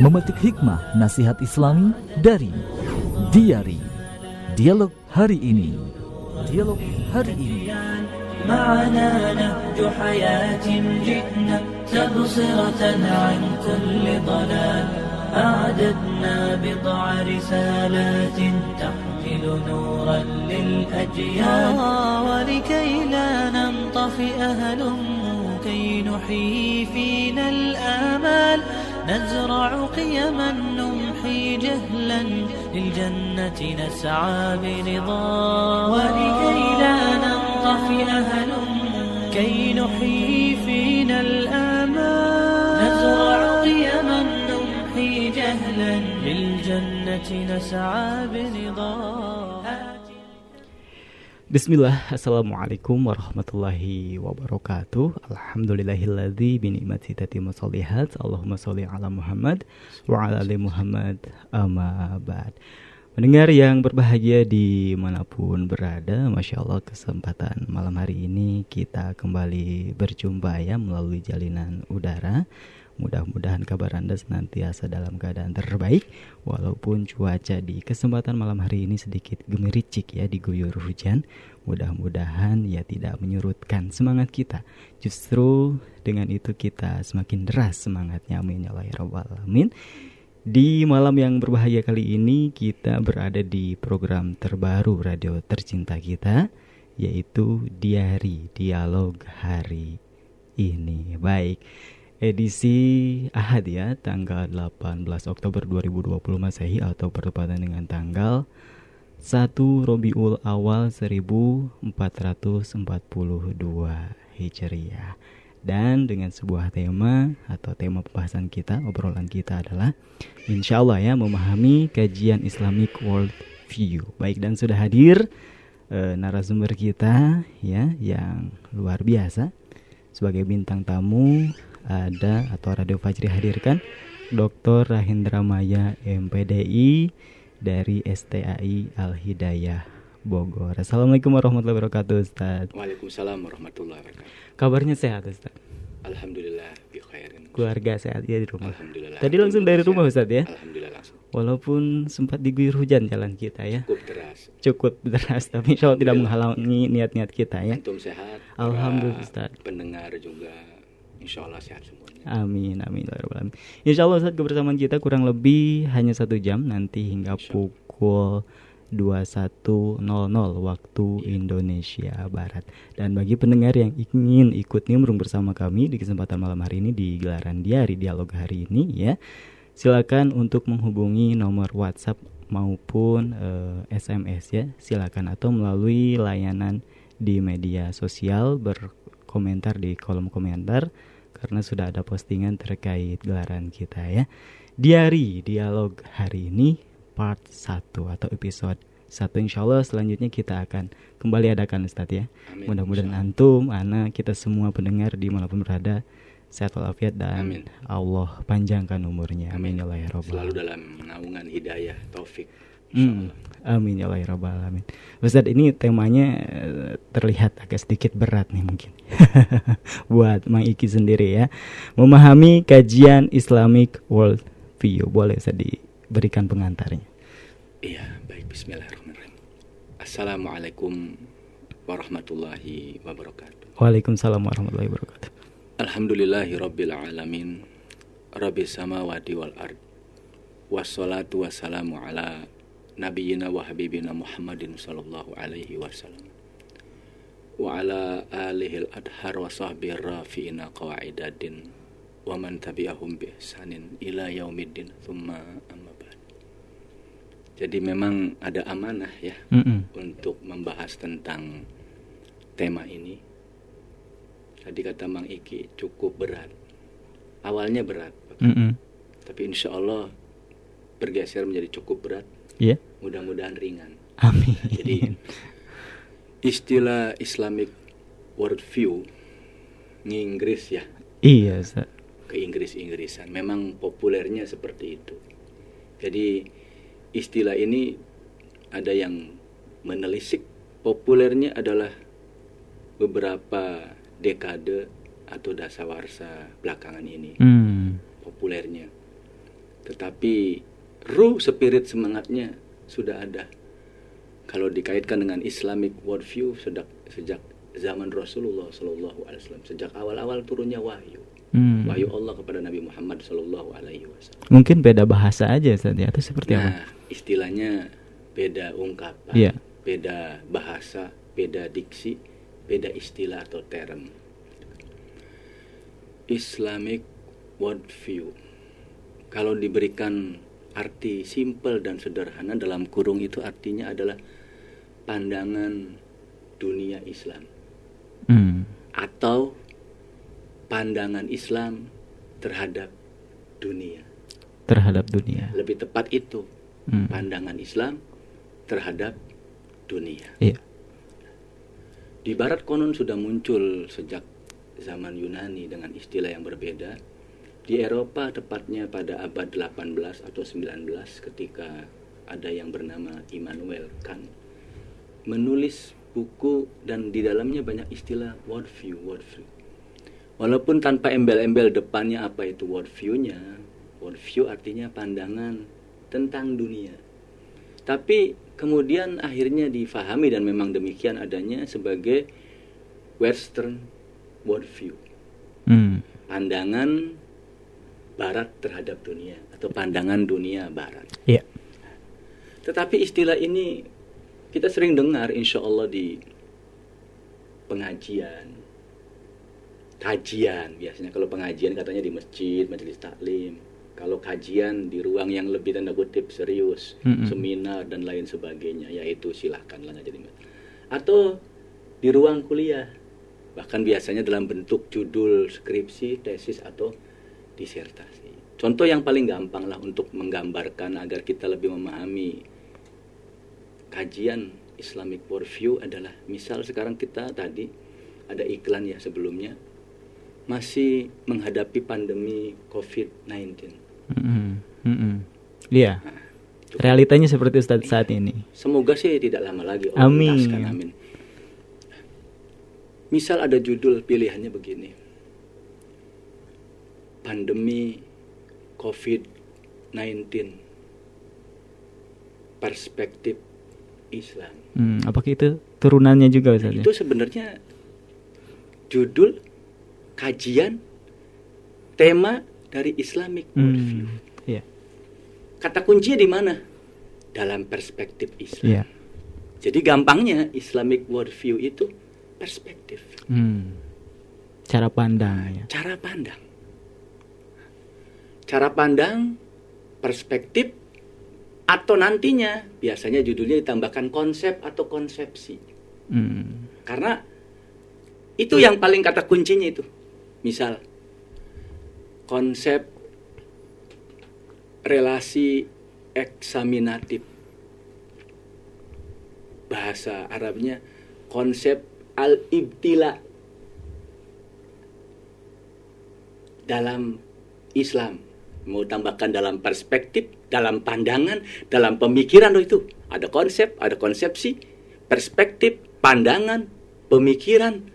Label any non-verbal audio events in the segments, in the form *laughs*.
Memetik hikmah nasihat Islami dari Diari Dialog Hari Ini Dialog Hari Ini معنا نهج حياة جئنا تبصرة عن كل ضلال أعددنا بضع رسالات تحمل نورا للأجيال ولكي لا ننطفئ هلم كي نحيي فينا الآمال. نزرع قيما نمحي جهلا للجنة نسعى برضا ولكي لا ننطفئ هلم كي نحيي فينا الآمال. نزرع قيما نمحي جهلا للجنة نسعى برضا Bismillah, Assalamualaikum warahmatullahi wabarakatuh. Alhamdulillahilladzi binikmati tatimmu sholihat Allahumma sholli ala Muhammad wa ala ali Muhammad. Amma ba'd. Mendengar yang berbahagia di mana pun berada Masya Allah kesempatan malam hari ini kita kembali berjumpa ya melalui jalinan udara Mudah-mudahan kabar Anda senantiasa dalam keadaan terbaik Walaupun cuaca di kesempatan malam hari ini sedikit gemericik ya diguyur hujan. Mudah-mudahan ya tidak menyurutkan semangat kita. Justru dengan itu kita semakin deras semangatnya. Amin ya ya Rabbal Alamin. Di malam yang berbahagia kali ini kita berada di program terbaru radio tercinta kita yaitu Diari Dialog Hari ini. Baik, edisi Ahad ya, tanggal 18 Oktober 2020 Masehi atau bertepatan dengan tanggal 1 Robiul Awal 1442 Hijriah. Dan dengan sebuah tema atau tema pembahasan kita, obrolan kita adalah Insya Allah ya memahami kajian Islamic World View. Baik dan sudah hadir e, narasumber kita ya yang luar biasa sebagai bintang tamu ada atau Radio Fajri hadirkan Dr. Rahindra Maya MPDI dari STAI Al Hidayah Bogor. Assalamualaikum warahmatullahi wabarakatuh Ustaz. Waalaikumsalam warahmatullahi wabarakatuh. Kabarnya sehat Ustaz? Alhamdulillah bi khairin. Keluarga sehat ya di rumah. Alhamdulillah. Tadi langsung dari rumah Ustaz ya? Alhamdulillah langsung. Walaupun sempat diguyur hujan jalan kita ya. Cukup deras. Cukup deras tapi insya Allah tidak menghalangi niat-niat kita ya. Antum sehat. Alhamdulillah, Ustaz. Pendengar juga insya Allah sehat semuanya. Amin amin ya. Insya Allah Ustaz kebersamaan kita kurang lebih hanya satu jam nanti hingga pukul 21.00 waktu Indonesia Barat. Dan bagi pendengar yang ingin ikut nimbrung bersama kami di kesempatan malam hari ini di gelaran diari dialog hari ini ya, silakan untuk menghubungi nomor WhatsApp maupun eh, SMS ya, silakan atau melalui layanan di media sosial berkomentar di kolom komentar karena sudah ada postingan terkait gelaran kita ya. Diari dialog hari ini part 1 atau episode 1 insya Allah selanjutnya kita akan kembali adakan Ustadz ya Amin. mudah-mudahan Insya antum, ana, kita semua pendengar di mana pun berada sehat walafiat dan Amin. Allah panjangkan umurnya amin ya Allah ya Rabbal Selalu dalam naungan hidayah taufik. Insya Hmm, Allah. Amin ya Allah ya Rabbal alamin. Ustadz ini temanya eh, terlihat agak sedikit berat nih mungkin *laughs* buat Mang Iki sendiri ya. Memahami kajian Islamic World View. Boleh Ustadz diberikan pengantarnya. Iya, baik bismillahirrahmanirrahim. Assalamualaikum warahmatullahi wabarakatuh. Waalaikumsalam warahmatullahi wabarakatuh. Alhamdulillahi rabbil alamin Rabbi samawati wal ard Wassalatu wassalamu ala Nabiyyina wa habibina Muhammadin sallallahu alaihi wasallam Wa ala alihi al-adhar wa sahbihi rafi'ina qawaidadin Wa man tabi'ahum bi ihsanin ila yaumiddin Thumma amma ba'd Jadi memang ada amanah ya Mm-mm. untuk membahas tentang tema ini. Tadi kata Mang Iki cukup berat. Awalnya berat, Mm-mm. tapi insya Allah bergeser menjadi cukup berat. Iya. Mudah-mudahan ringan. Amin. Jadi istilah Islamic worldview Inggris ya iya Ustadz. ke Inggris-Inggrisan memang populernya seperti itu. Jadi istilah ini ada yang menelisik populernya adalah beberapa dekade atau dasawarsa belakangan ini Hmm. populernya. Tetapi ruh spirit semangatnya sudah ada. Kalau dikaitkan dengan Islamic worldview sejak sejak zaman Rasulullah Shallallahu Alaihi Wasallam sejak awal-awal turunnya wahyu Hmm. wahyu Allah kepada Nabi Muhammad Shallallahu Alaihi Wasallam. Mungkin beda bahasa aja Ustaz ya atau seperti apa? Nah, istilahnya beda ungkapan, Iya. beda bahasa, beda diksi, beda istilah atau term. Islamic worldview. Kalau diberikan arti simpel dan sederhana dalam kurung itu artinya adalah pandangan dunia Islam Hmm. atau pandangan Islam terhadap dunia. Terhadap dunia. Lebih tepat itu Hmm. pandangan Islam terhadap dunia. Iya. Di barat konon sudah muncul sejak zaman Yunani dengan istilah yang berbeda. Di Eropa tepatnya pada abad 18 atau 19 ketika ada yang bernama Immanuel Kant menulis buku dan di dalamnya banyak istilah worldview, worldview. Walaupun tanpa embel-embel depannya apa itu worldview-nya, worldview artinya pandangan tentang dunia. Tapi kemudian akhirnya difahami dan memang demikian adanya sebagai Western worldview, Hmm. pandangan Barat terhadap dunia atau pandangan dunia Barat. Iya. Tetapi istilah ini kita sering dengar insya Allah di pengajian, kajian biasanya kalau pengajian katanya di masjid, majelis taklim. Kalau kajian di ruang yang lebih tanda kutip serius, Mm-mm. seminar dan lain sebagainya, yaitu silahkanlah masalah. Atau di ruang kuliah, bahkan biasanya dalam bentuk judul skripsi, tesis atau disertasi. Contoh yang paling gampang lah untuk menggambarkan agar kita lebih memahami kajian Islamic worldview adalah misal sekarang kita tadi ada iklan ya sebelumnya masih menghadapi pandemi COVID-19. Hmm. Hmm. Iya. Realitanya seperti Ustaz saat ini. Semoga sih tidak lama lagi. Allah Amin. amin. Misal ada judul pilihannya begini. Pandemi COVID-19 perspektif Islam. Hmm. Apakah itu turunannya juga Ustaz? ya? Itu sebenarnya judul kajian tema dari Islamic worldview. Hmm. Iya. Kata kuncinya di mana? Dalam perspektif Islam. Iya. Jadi gampangnya Islamic worldview itu perspektif, Hmm. Cara pandang ya. cara pandang. Cara pandang, perspektif, atau nantinya biasanya judulnya ditambahkan konsep atau konsepsi. Hmm. Karena itu yang paling kata kuncinya itu. Misal konsep relasi eksaminatif. Bahasa Arabnya konsep al-ibtila dalam Islam. Mau tambahkan dalam perspektif, dalam pandangan, dalam pemikiran loh itu. Ada konsep, ada konsepsi, perspektif, pandangan, pemikiran.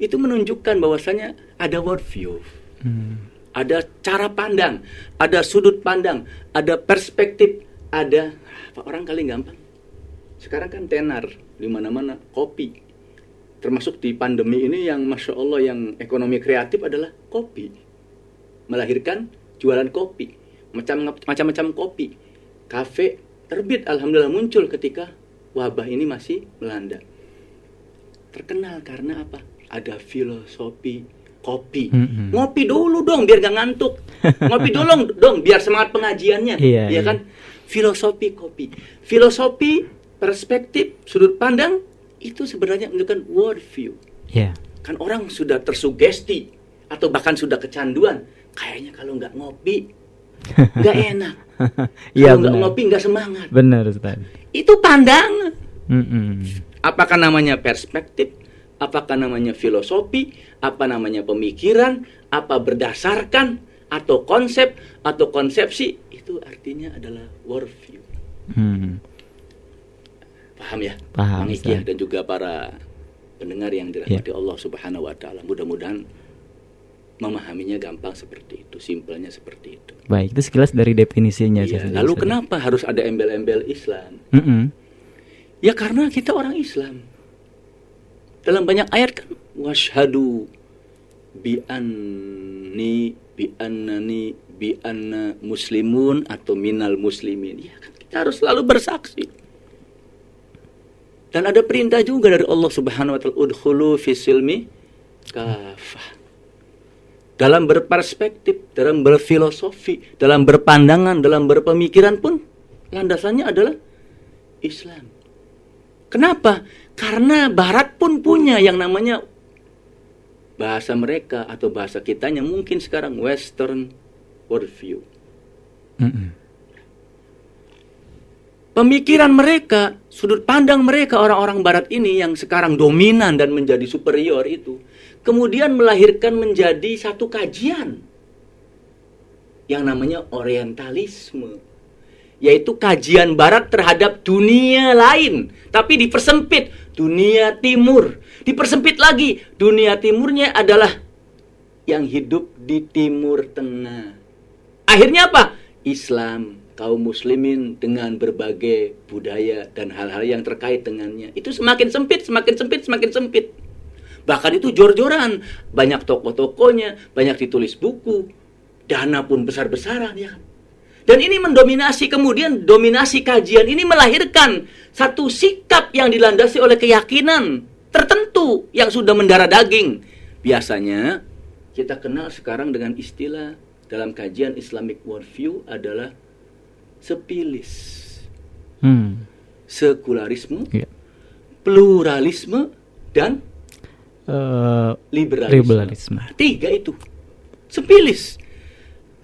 Itu menunjukkan bahwasanya ada worldview. Hmm. Ada cara pandang, ada sudut pandang, ada perspektif, ada apa orang kali gampang. Sekarang kan tenar di mana-mana kopi. Termasuk di pandemi ini yang masya Allah yang ekonomi kreatif adalah kopi. Melahirkan jualan kopi, macam macam-macam kopi. Kafe terbit alhamdulillah muncul ketika wabah ini masih melanda. Terkenal karena apa? Ada filosofi kopi. Mm-mm. Ngopi dulu dong biar gak ngantuk. Ngopi dulu dong *laughs* biar semangat pengajiannya. Iya, iya. kan? Filosofi kopi. Filosofi, perspektif, sudut pandang itu sebenarnya menunjukkan worldview. Iya. Kan orang sudah tersugesti atau bahkan sudah kecanduan. Kayaknya kalau nggak ngopi *laughs* nggak enak. *laughs* Iya kalau nggak ngopi nggak semangat. Benar Ustaz. Itu pandangan. Mm-mm. Apakah namanya perspektif? Apakah namanya filosofi? Apa namanya pemikiran? Apa berdasarkan? Atau konsep? Atau konsepsi? Itu artinya adalah worldview. Hmm. Paham ya? Paham, Mang dan juga para pendengar yang dirahmati Allah Subhanahu wa taala. Mudah-mudahan memahaminya gampang seperti itu, simpelnya seperti itu. Baik, itu sekilas dari definisinya. Iya, saja, lalu Ustaz. kenapa harus ada embel-embel Islam? Mm-mm. Ya karena kita orang Islam. Dalam banyak ayat kan washhadu bi anni bi annani bi anna muslimun atau minal muslimin. Ya kan kita harus selalu bersaksi. Dan ada perintah juga dari Allah Subhanahu wa taala udkhulu fi silmi kafah. Dalam berperspektif, dalam berfilosofi, dalam berpandangan, dalam berpemikiran pun landasannya adalah Islam. Kenapa? Karena Barat pun punya yang namanya bahasa mereka atau bahasa kitanya mungkin sekarang Western worldview. Mm-mm. Pemikiran mereka, sudut pandang mereka orang-orang Barat ini yang sekarang dominan dan menjadi superior itu, kemudian melahirkan menjadi satu kajian yang namanya Orientalisme, yaitu kajian Barat terhadap dunia lain, tapi dipersempit dunia Timur, dipersempit lagi dunia Timurnya adalah yang hidup di Timur Tengah. Akhirnya apa? Islam, kaum muslimin dengan berbagai budaya dan hal-hal yang terkait dengannya. Itu semakin sempit, semakin sempit, semakin sempit. Bahkan itu jor-joran. Banyak toko-tokonya, banyak ditulis buku. Dana pun besar-besaran ya kan. Dan ini mendominasi kemudian dominasi kajian ini melahirkan satu sikap yang dilandasi oleh keyakinan tertentu yang sudah mendarah daging. Biasanya kita kenal sekarang dengan istilah dalam kajian Islamic worldview adalah sepilis, Hmm. sekularisme, Iya. pluralisme, dan Eh, liberalisme. Liberalisme. Tiga itu. Sepilis.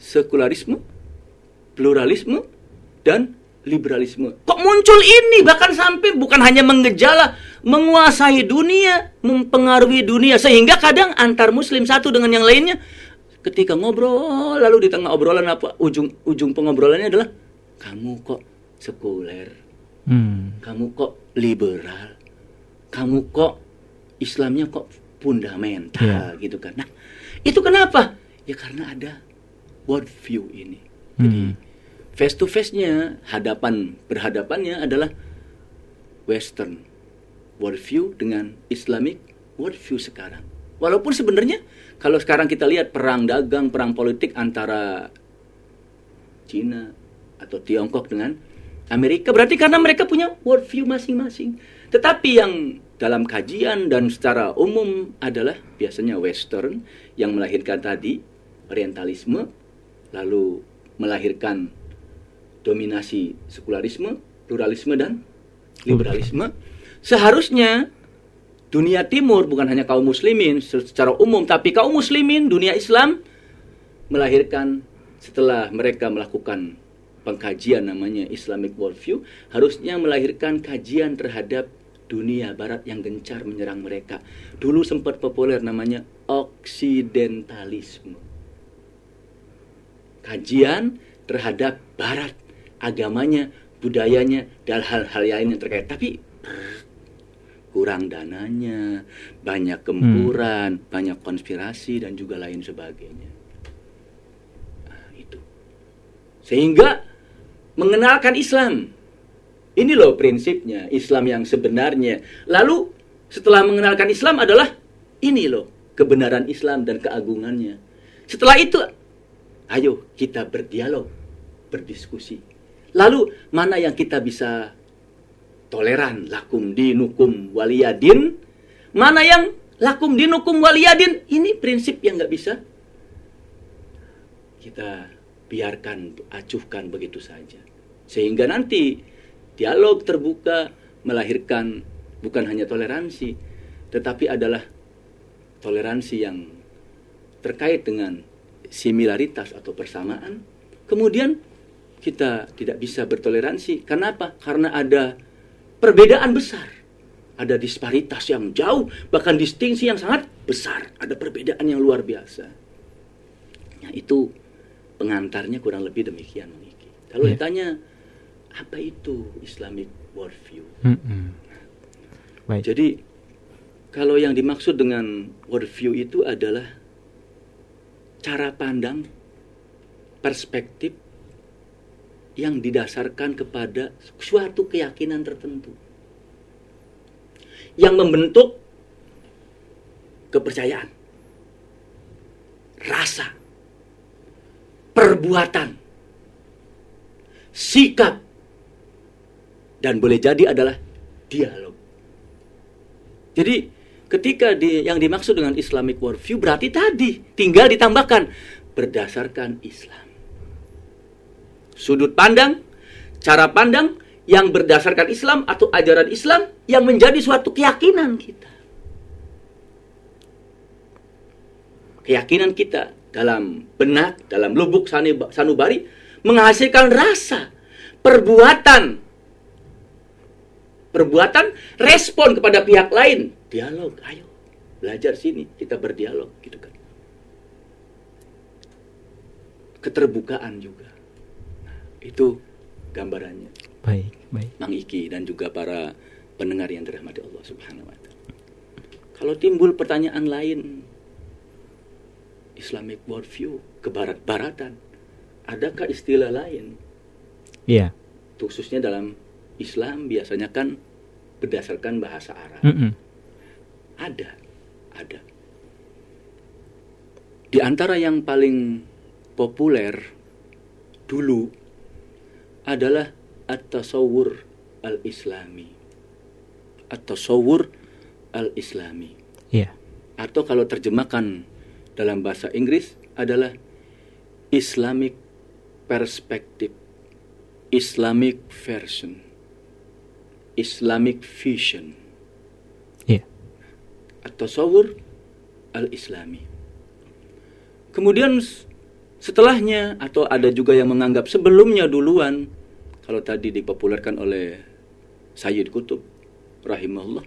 Sekularisme, pluralisme, dan liberalisme. Kok muncul ini? Bahkan sampai bukan hanya menggejala, menguasai dunia, mempengaruhi dunia. Sehingga kadang antar muslim satu dengan yang lainnya, ketika ngobrol, lalu di tengah obrolan apa, ujung ujung pengobrolannya adalah, kamu kok sekuler, Hmm. kamu kok liberal, kamu kok Islamnya kok fundamental Iya. gitu kan. Nah, itu kenapa? Ya karena ada world view ini. Jadi Hmm. face to face-nya, hadapan berhadapannya adalah western world view dengan Islamic world view sekarang. Walaupun sebenarnya kalau sekarang kita lihat perang dagang, perang politik antara Cina atau Tiongkok dengan Amerika berarti karena mereka punya world view masing-masing. Tetapi yang dalam kajian dan secara umum adalah biasanya western yang melahirkan tadi orientalisme lalu melahirkan dominasi sekularisme, pluralisme dan liberalisme. Seharusnya dunia timur bukan hanya kaum muslimin secara umum tapi kaum muslimin dunia Islam melahirkan setelah mereka melakukan pengkajian namanya Islamic worldview harusnya melahirkan kajian terhadap dunia barat yang gencar menyerang mereka. Dulu sempat populer namanya oksidentalisme. Kajian terhadap barat, agamanya, budayanya dan hal-hal lain yang terkait. Tapi kurang dananya, banyak gempuran, banyak konspirasi dan juga lain sebagainya. Nah, itu. Sehingga mengenalkan Islam. Ini loh prinsipnya Islam yang sebenarnya. Lalu setelah mengenalkan Islam adalah ini loh kebenaran Islam dan keagungannya. Setelah itu ayo kita berdialog, berdiskusi. Lalu mana yang kita bisa toleran lakum dinukum waliyadin, mana yang lakum dinukum waliyadin ini prinsip yang nggak bisa kita biarkan acuhkan begitu saja. Sehingga nanti dialog terbuka melahirkan bukan hanya toleransi, tetapi adalah toleransi yang terkait dengan similaritas atau persamaan. Kemudian kita tidak bisa bertoleransi. Kenapa? Karena ada perbedaan besar. Ada disparitas yang jauh, bahkan distingsi yang sangat besar. Ada perbedaan yang luar biasa. Nah, itu pengantarnya kurang lebih demikian Miki. Kalau Ya. ditanya apa itu Islamic worldview? Mm-mm. Baik. Jadi Kalau yang dimaksud dengan worldview itu adalah cara pandang, perspektif yang didasarkan kepada suatu keyakinan tertentu yang membentuk kepercayaan, rasa, perbuatan, sikap, dan boleh jadi adalah dialog. Jadi ketika di, yang dimaksud dengan Islamic worldview berarti tadi tinggal ditambahkan berdasarkan Islam. Sudut pandang, cara pandang yang berdasarkan Islam atau ajaran Islam yang menjadi suatu keyakinan kita. Keyakinan kita dalam benak, dalam lubuk sanubari menghasilkan rasa, perbuatan, perbuatan, respon kepada pihak lain, dialog, ayo belajar sini, kita berdialog, gitu kan. Keterbukaan juga, nah, itu gambarannya. Baik, baik. Mang Iki dan juga para pendengar yang dirahmati Allah Subhanahu wa taala. Kalau timbul pertanyaan lain Islamic worldview, kebarat-baratan, adakah istilah lain? Iya. Khususnya dalam Islam biasanya kan berdasarkan bahasa Arab. Mm -mm. Ada, ada. Di antara yang paling populer dulu adalah at-tasawwur al-islami. At-tasawwur al-islami. Iya. Atau kalau terjemahkan dalam bahasa Inggris adalah Islamic perspective, Islamic version, Islamic vision. Iya. Atau sawur al-islami. Kemudian setelahnya atau ada juga yang menganggap sebelumnya duluan kalau tadi dipopulerkan oleh Sayyid Kutub rahimahullah.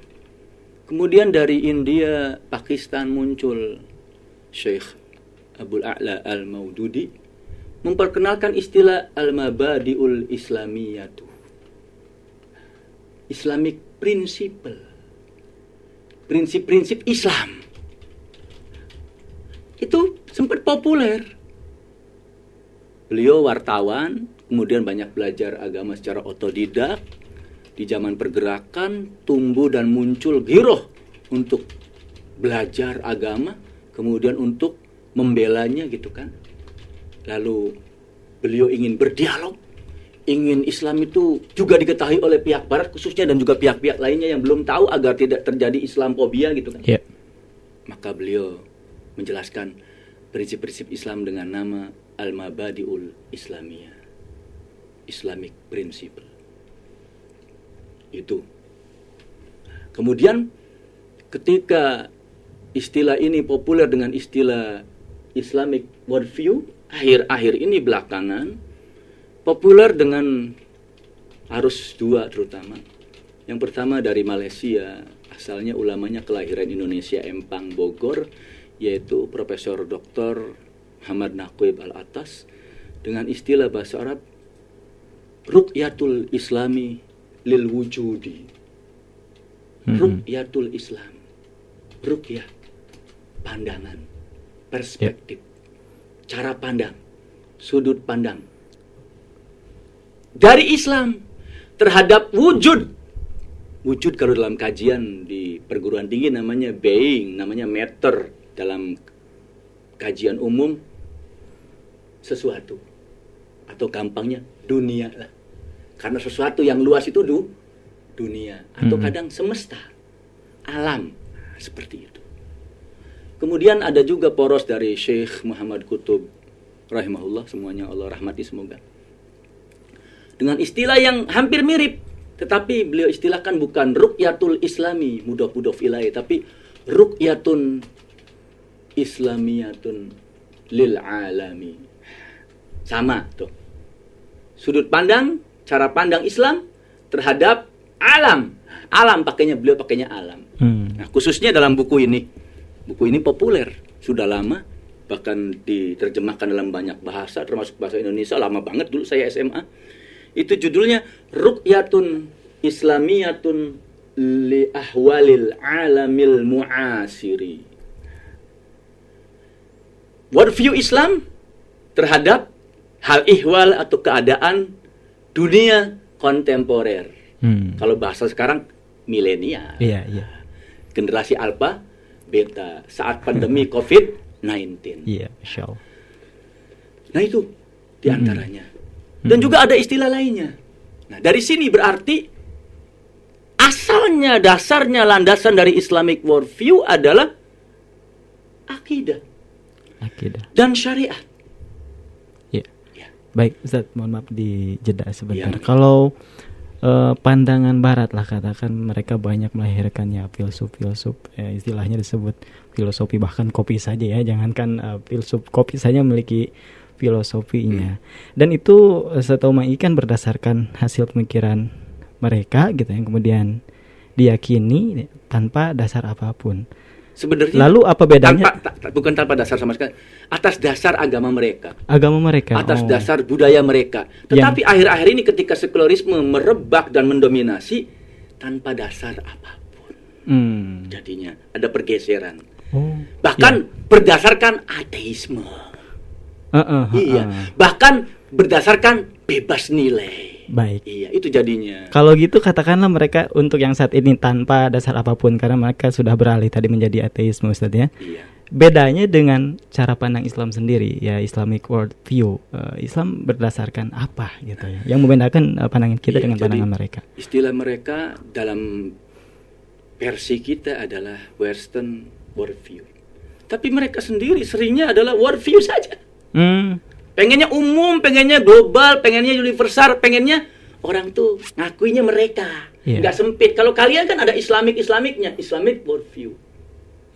Kemudian dari India, Pakistan muncul Syekh Abdul A'la Al-Maududi memperkenalkan istilah Al-Mabadi'ul Islamiyatu. Islamic principle. Prinsip-prinsip Islam. Itu sempat populer. Beliau wartawan, kemudian banyak belajar agama secara otodidak. Di zaman pergerakan tumbuh dan muncul giroh untuk belajar agama kemudian untuk membelanya gitu kan. Lalu beliau ingin berdialog, ingin Islam itu juga diketahui oleh pihak barat khususnya dan juga pihak-pihak lainnya yang belum tahu agar tidak terjadi Islamophobia gitu kan. Yeah. Maka beliau menjelaskan prinsip-prinsip Islam dengan nama Al-Mabadiul Islamiyah. Islamic Principle. Itu. Kemudian ketika istilah ini populer dengan istilah Islamic worldview akhir-akhir ini belakangan populer dengan arus dua terutama. Yang pertama dari Malaysia, asalnya ulamanya kelahiran Indonesia Empang Bogor yaitu Profesor Dr. Muhammad Naqib Al-Atas dengan istilah bahasa Arab Rukyatul Islami lil wujudi. Mhm. Rukyatul Islam. Rukyah pandangan, perspektif, cara pandang, sudut pandang dari Islam terhadap wujud. Wujud kalau dalam kajian di perguruan tinggi namanya being, namanya meter dalam kajian umum sesuatu atau gampangnya dunia lah. Karena sesuatu yang luas itu du, dunia atau Hmm. kadang semesta, alam seperti itu. Kemudian ada juga poros dari Syekh Muhammad Kutub rahimahullah semuanya Allah rahmati semoga. Dengan istilah yang hampir mirip tetapi beliau istilahkan bukan rukyatul islami mudhof-mudhof ilaih tapi rukyatun islamiyatun lil alami. Sama tuh. Sudut pandang, cara pandang Islam terhadap alam. Alam pakainya beliau pakainya alam. Hmm. Nah, khususnya dalam buku ini. Buku ini populer, sudah lama, bahkan diterjemahkan dalam banyak bahasa, termasuk bahasa Indonesia, lama banget dulu saya SMA. Itu judulnya Rukyatun Islamiyatun li ahwalil alamil muasiri. Worldview Islam terhadap hal ihwal atau keadaan dunia kontemporer. Hmm. Kalau bahasa sekarang milenial. Iya, iya. Generasi alpha, beta saat pandemi *laughs* COVID-19. Iya, Allah. Nah itu di antaranya. Dan juga ada istilah lainnya. Nah dari sini berarti asalnya, dasarnya, landasan dari Islamic worldview adalah akidah Akidah. dan syariat. Iya. Ya. Baik, Ustaz, mohon maaf di jeda sebentar. Iya. Kalau eh, pandangan barat lah katakan mereka banyak melahirkan ya filsuf-filsuf ya, istilahnya disebut filosofi bahkan kopi saja ya, jangankan eh, filsuf kopi saja memiliki filosofinya. Dan itu eh, setahu Mai kan berdasarkan hasil pemikiran mereka gitu yang kemudian diyakini tanpa dasar apa pun. Sebenarnya Lalu apa bedanya tanpa ta- ta- bukan tanpa dasar sama sekali, atas dasar agama mereka, agama mereka? atas Oh. dasar budaya mereka. Tetapi akhir-akhir ini ketika sekularisme merebak dan mendominasi tanpa dasar apa pun, Hmm. jadinya ada pergeseran. Oh. Bahkan berdasarkan ateisme. Eh, eh, eh, Iya, bahkan berdasarkan bebas nilai. Baik. Iya, itu jadinya. Kalau gitu katakanlah mereka untuk yang saat ini tanpa dasar apa pun karena mereka sudah beralih tadi menjadi ateisme Ustaz ya. Iya. Bedanya dengan cara pandang Islam sendiri ya Islamic world view. Eh, Islam berdasarkan apa gitu ya. Yang membedakan eh, pandangan kita Iya, dengan jadi pandangan mereka. Istilah mereka dalam versi kita adalah Western worldview. Tapi mereka sendiri seringnya adalah worldview saja. Hmm. Pengennya umum, pengennya global, pengennya universal, pengennya orang tuh ngakuinya mereka. Iya. Nggak sempit. Kalau kalian kan ada Islamik-Islamiknya, Islamic worldview.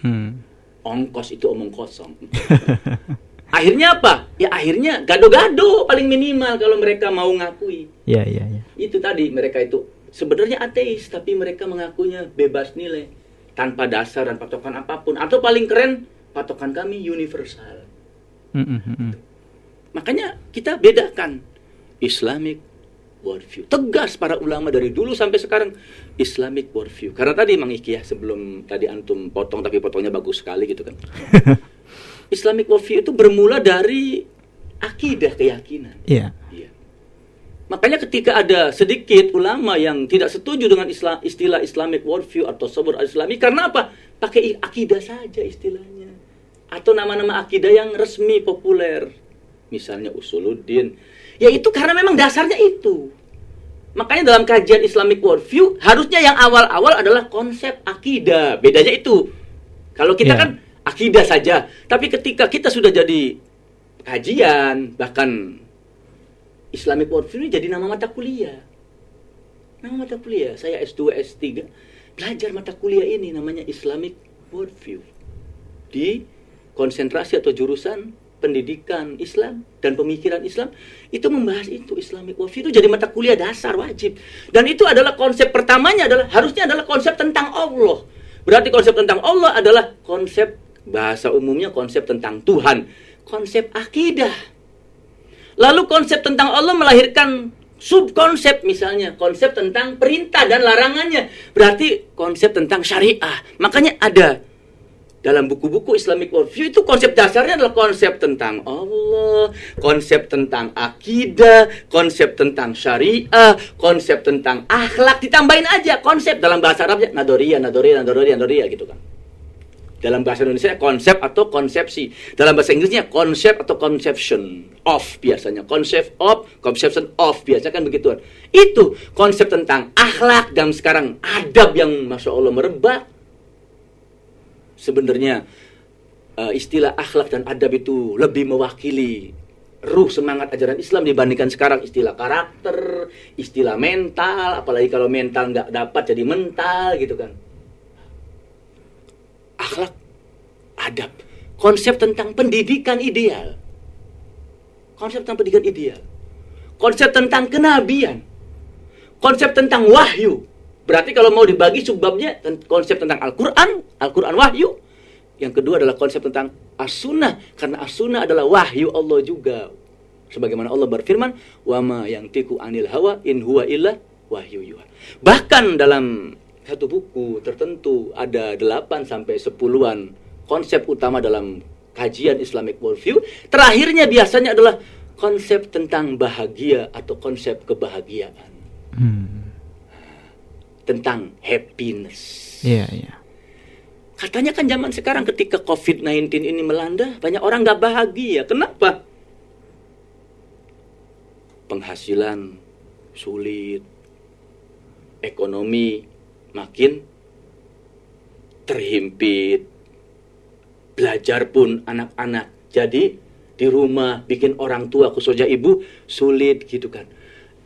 Hmm. Ongkos itu omong kosong. *laughs* akhirnya apa? Ya akhirnya gado-gado paling minimal kalau mereka mau ngakui. Iya iya iya. Itu tadi mereka itu sebenarnya ateis tapi mereka mengakunya bebas nilai tanpa dasar dan patokan apa pun atau paling keren patokan kami universal. Hmm, hmm. Makanya kita bedakan Islamic worldview. Tegas para ulama dari dulu sampai sekarang Islamic worldview. Karena tadi Mang Iki ya sebelum tadi antum potong tapi potongnya bagus sekali gitu kan. *laughs* Islamic worldview itu bermula dari akidah keyakinan. Iya. Iya. Makanya ketika ada sedikit ulama yang tidak setuju dengan isla- istilah Islamic worldview atau sabur islami karena apa? Pakai akidah saja istilahnya. Atau nama-nama akidah yang resmi populer. Misalnya usuluddin. Ya itu karena memang dasarnya itu. Makanya dalam kajian Islamic worldview harusnya yang awal-awal adalah konsep akidah. Bedanya itu. Kalau kita Ya. kan akidah saja, tapi ketika kita sudah jadi kajian bahkan Islamic worldview ini jadi nama mata kuliah. Nama mata kuliah. Saya S2, S3 belajar mata kuliah ini namanya Islamic worldview. Di konsentrasi atau jurusan pendidikan Islam dan pemikiran Islam itu membahas itu Islamic worldview itu jadi mata kuliah dasar wajib. Dan itu adalah konsep pertamanya adalah harusnya adalah konsep tentang Allah. Berarti konsep tentang Allah adalah konsep bahasa umumnya konsep tentang Tuhan, konsep akidah. Lalu konsep tentang Allah melahirkan subkonsep misalnya, konsep tentang perintah dan larangannya. Berarti konsep tentang syariah. Makanya ada dalam buku-buku Islamic worldview itu konsep dasarnya adalah konsep tentang Allah, konsep tentang akidah, konsep tentang syariah, konsep tentang akhlak. Ditambahin aja konsep dalam bahasa Arabnya nadoria, nadoria, nadoria, nadoria gitu kan. Dalam bahasa Indonesia konsep atau konsepsi. Dalam bahasa Inggrisnya konsep atau conception of biasanya. Concept of, conception of biasanya kan begituan. Itu konsep tentang akhlak dan sekarang adab yang masya Allah merebak. Sebenarnya eh, istilah akhlak dan adab itu lebih mewakili ruh semangat ajaran Islam dibandingkan sekarang. Istilah karakter, istilah mental, apalagi kalau mental nggak dapat jadi mental gitu kan. Akhlak, adab, konsep tentang pendidikan ideal, konsep tentang pendidikan ideal, konsep tentang kenabian, konsep tentang wahyu. Berarti kalau mau dibagi subbabnya konsep tentang Al-Quran, Al-Quran wahyu. Yang kedua adalah konsep tentang as-sunnah. Karena as-sunnah adalah wahyu Allah juga. Sebagaimana Allah berfirman, "Wa ma yang tiku anil hawa in huwa illa wahyu yuha." Bahkan dalam satu buku tertentu ada 8 sampai 10-an konsep utama dalam kajian Islamic worldview. Terakhirnya biasanya adalah konsep tentang bahagia atau konsep kebahagiaan. Hmm. Tentang happiness. Iya, iya. Katanya kan zaman sekarang ketika COVID-19 ini melanda, banyak orang nggak bahagia. Kenapa? Penghasilan sulit, ekonomi makin terhimpit, belajar pun anak-anak jadi di rumah bikin orang tua khususnya ibu sulit gitu kan.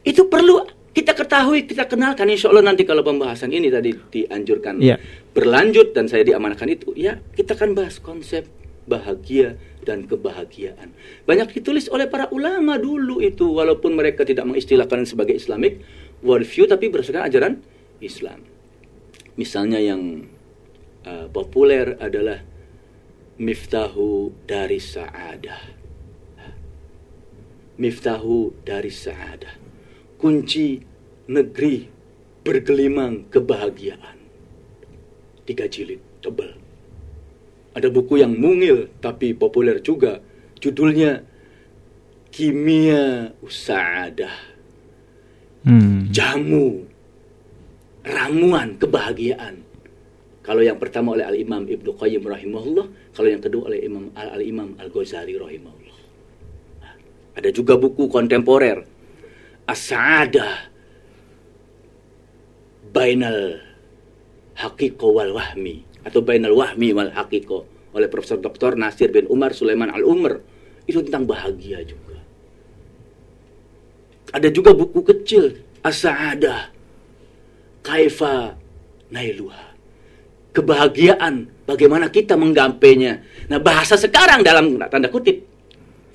Itu perlu kita ketahui, kita kenalkan insya Allah nanti kalau pembahasan ini tadi dianjurkan Iya. berlanjut dan saya diamankan itu, ya kita akan bahas konsep bahagia dan kebahagiaan. Banyak ditulis oleh para ulama dulu itu, walaupun mereka tidak mengistilahkan sebagai Islamic worldview, tapi berdasarkan ajaran Islam. Misalnya yang uh, populer adalah Miftahu dari Sa'adah. Miftahu dari Sa'adah. Kunci negeri bergelimang kebahagiaan. Tiga jilid tebal. Ada buku yang mungil tapi populer juga. Judulnya Kimia Usaadah. Hmm. Jamu ramuan kebahagiaan. Kalau yang pertama oleh Al Imam Ibnu Qayyim rahimahullah, kalau yang kedua oleh Imam Al, Imam Al Ghazali rahimahullah. Nah, Ada juga buku kontemporer As-Sa'adah Bainal Haqiqo wal Wahmi atau Bainal Wahmi wal Haqiqo oleh Profesor Dr. Nasir bin Umar Sulaiman Al-Umar. Itu tentang bahagia juga. Ada juga buku kecil As-Sa'adah Kaifa Nailuha Kebahagiaan Bagaimana kita menggampainya Nah bahasa sekarang dalam tanda kutip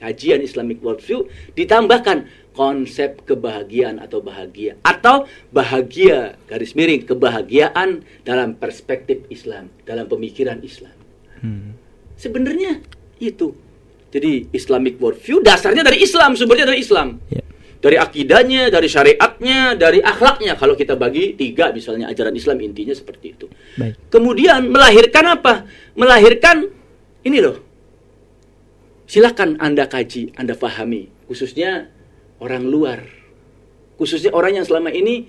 Kajian Islamic Worldview Ditambahkan konsep kebahagiaan atau bahagia Atau bahagia garis miring Kebahagiaan dalam perspektif Islam Dalam pemikiran Islam Hmm. Sebenarnya itu Jadi Islamic Worldview dasarnya dari Islam Sumbernya dari Islam Ya. dari akidahnya, dari syariatnya, dari akhlaknya. Kalau kita bagi tiga, misalnya ajaran Islam intinya seperti itu. Baik. Kemudian melahirkan apa? Melahirkan ini loh. Silakan Anda kaji, Anda pahami, khususnya orang luar, khususnya orang yang selama ini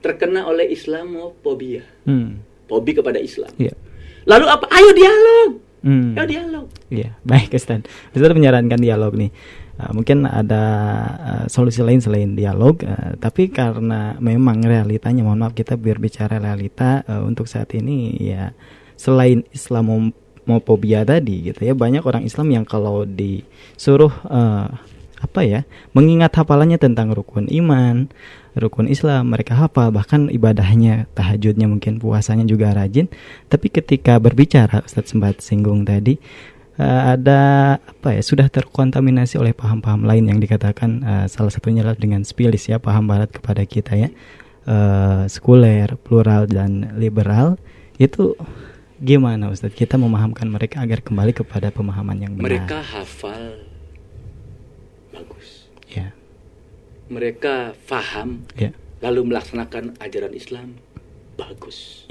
terkena oleh Islamofobia, Hmm. fobi kepada Islam. Iya. Lalu apa? Ayo dialog, Hmm. ayo dialog. Iya, *laughs* baik Ustaz. Ustaz menyarankan dialog nih. Uh, mungkin ada uh, solusi lain selain dialog, uh, tapi karena memang realitanya, mohon maaf kita berbicara realita uh, untuk saat ini ya selain Islamofobia tadi gitu ya banyak orang Islam yang kalau disuruh uh, apa ya mengingat hafalannya tentang rukun iman, rukun Islam mereka hafal bahkan ibadahnya tahajudnya mungkin puasanya juga rajin, tapi ketika berbicara Ustadz sempat singgung tadi eh, ada apa ya sudah terkontaminasi oleh paham-paham lain yang dikatakan eh, salah satunya adalah dengan spilis ya paham barat kepada kita ya. Eh, sekuler plural dan liberal itu gimana Ustadz kita memahamkan mereka agar kembali kepada pemahaman yang benar. Mereka hafal bagus. ya Mereka faham ya lalu melaksanakan ajaran Islam bagus.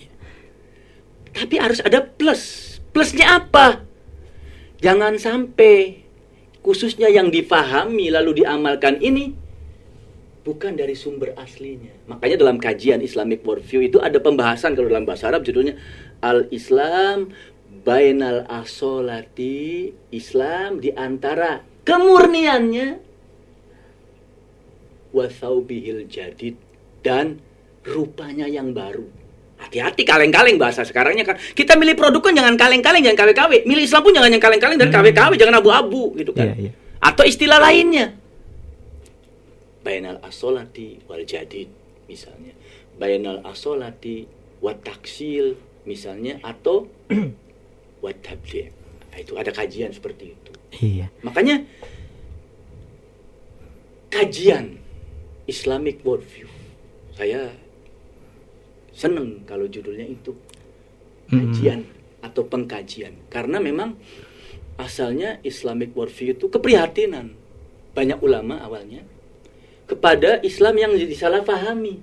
Tapi harus ada plus. Plusnya apa? Jangan sampai khususnya yang difahami lalu diamalkan ini bukan dari sumber aslinya. Makanya dalam kajian Islamic Worldview itu ada pembahasan kalau dalam bahasa Arab judulnya Al-Islam Bainal Asolati Islam di antara kemurniannya wasaubihil jadid dan rupanya yang baru. Hati-hati kaleng-kaleng bahasa sekarangnya kan. Kita milih produk kan jangan kaleng-kaleng, jangan KW-KW. Milih Islam pun jangan yang kaleng-kaleng dan KW-KW, jangan abu-abu gitu kan. Iya, iya. Atau istilah lainnya. Bainal asolati wal jadid misalnya. Bainal asolati wat taksil misalnya atau *clears throat* wat tabdi'. Nah, itu ada kajian seperti itu. iya Makanya kajian Islamic worldview. Saya seneng kalau judulnya itu. Mm-mm. kajian atau pengkajian. Karena memang asalnya Islamic worldview itu keprihatinan. Banyak ulama awalnya kepada Islam yang disalahpahami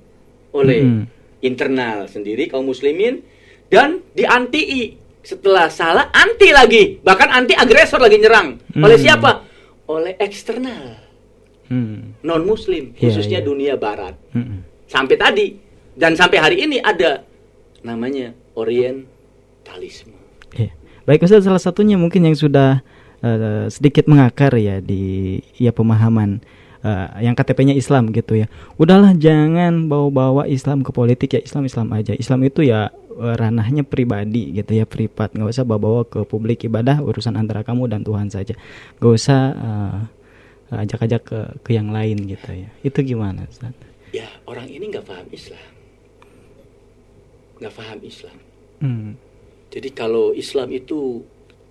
oleh Mm-mm. internal sendiri kaum muslimin dan dianti setelah salah anti lagi. Bahkan anti agresor lagi nyerang. Oleh Hmm. siapa? Oleh eksternal Hmm. non muslim Iya, khususnya iya. dunia barat Hmm. sampai tadi dan sampai hari ini ada namanya orientalisme Iya. Baik Ustaz, salah satunya mungkin yang sudah eh, sedikit mengakar ya di ya pemahaman eh, yang KTP-nya Islam gitu ya. Udahlah jangan bawa-bawa Islam ke politik ya Islam Islam aja. Islam itu ya eh, ranahnya pribadi gitu ya privat nggak usah bawa-bawa ke publik ibadah urusan antara kamu dan Tuhan saja. Gak usah eh, ajak-ajak ke ke yang lain gitu ya. Itu gimana Ustaz? ya orang ini nggak paham Islam nggak paham Islam Hmm. jadi kalau Islam itu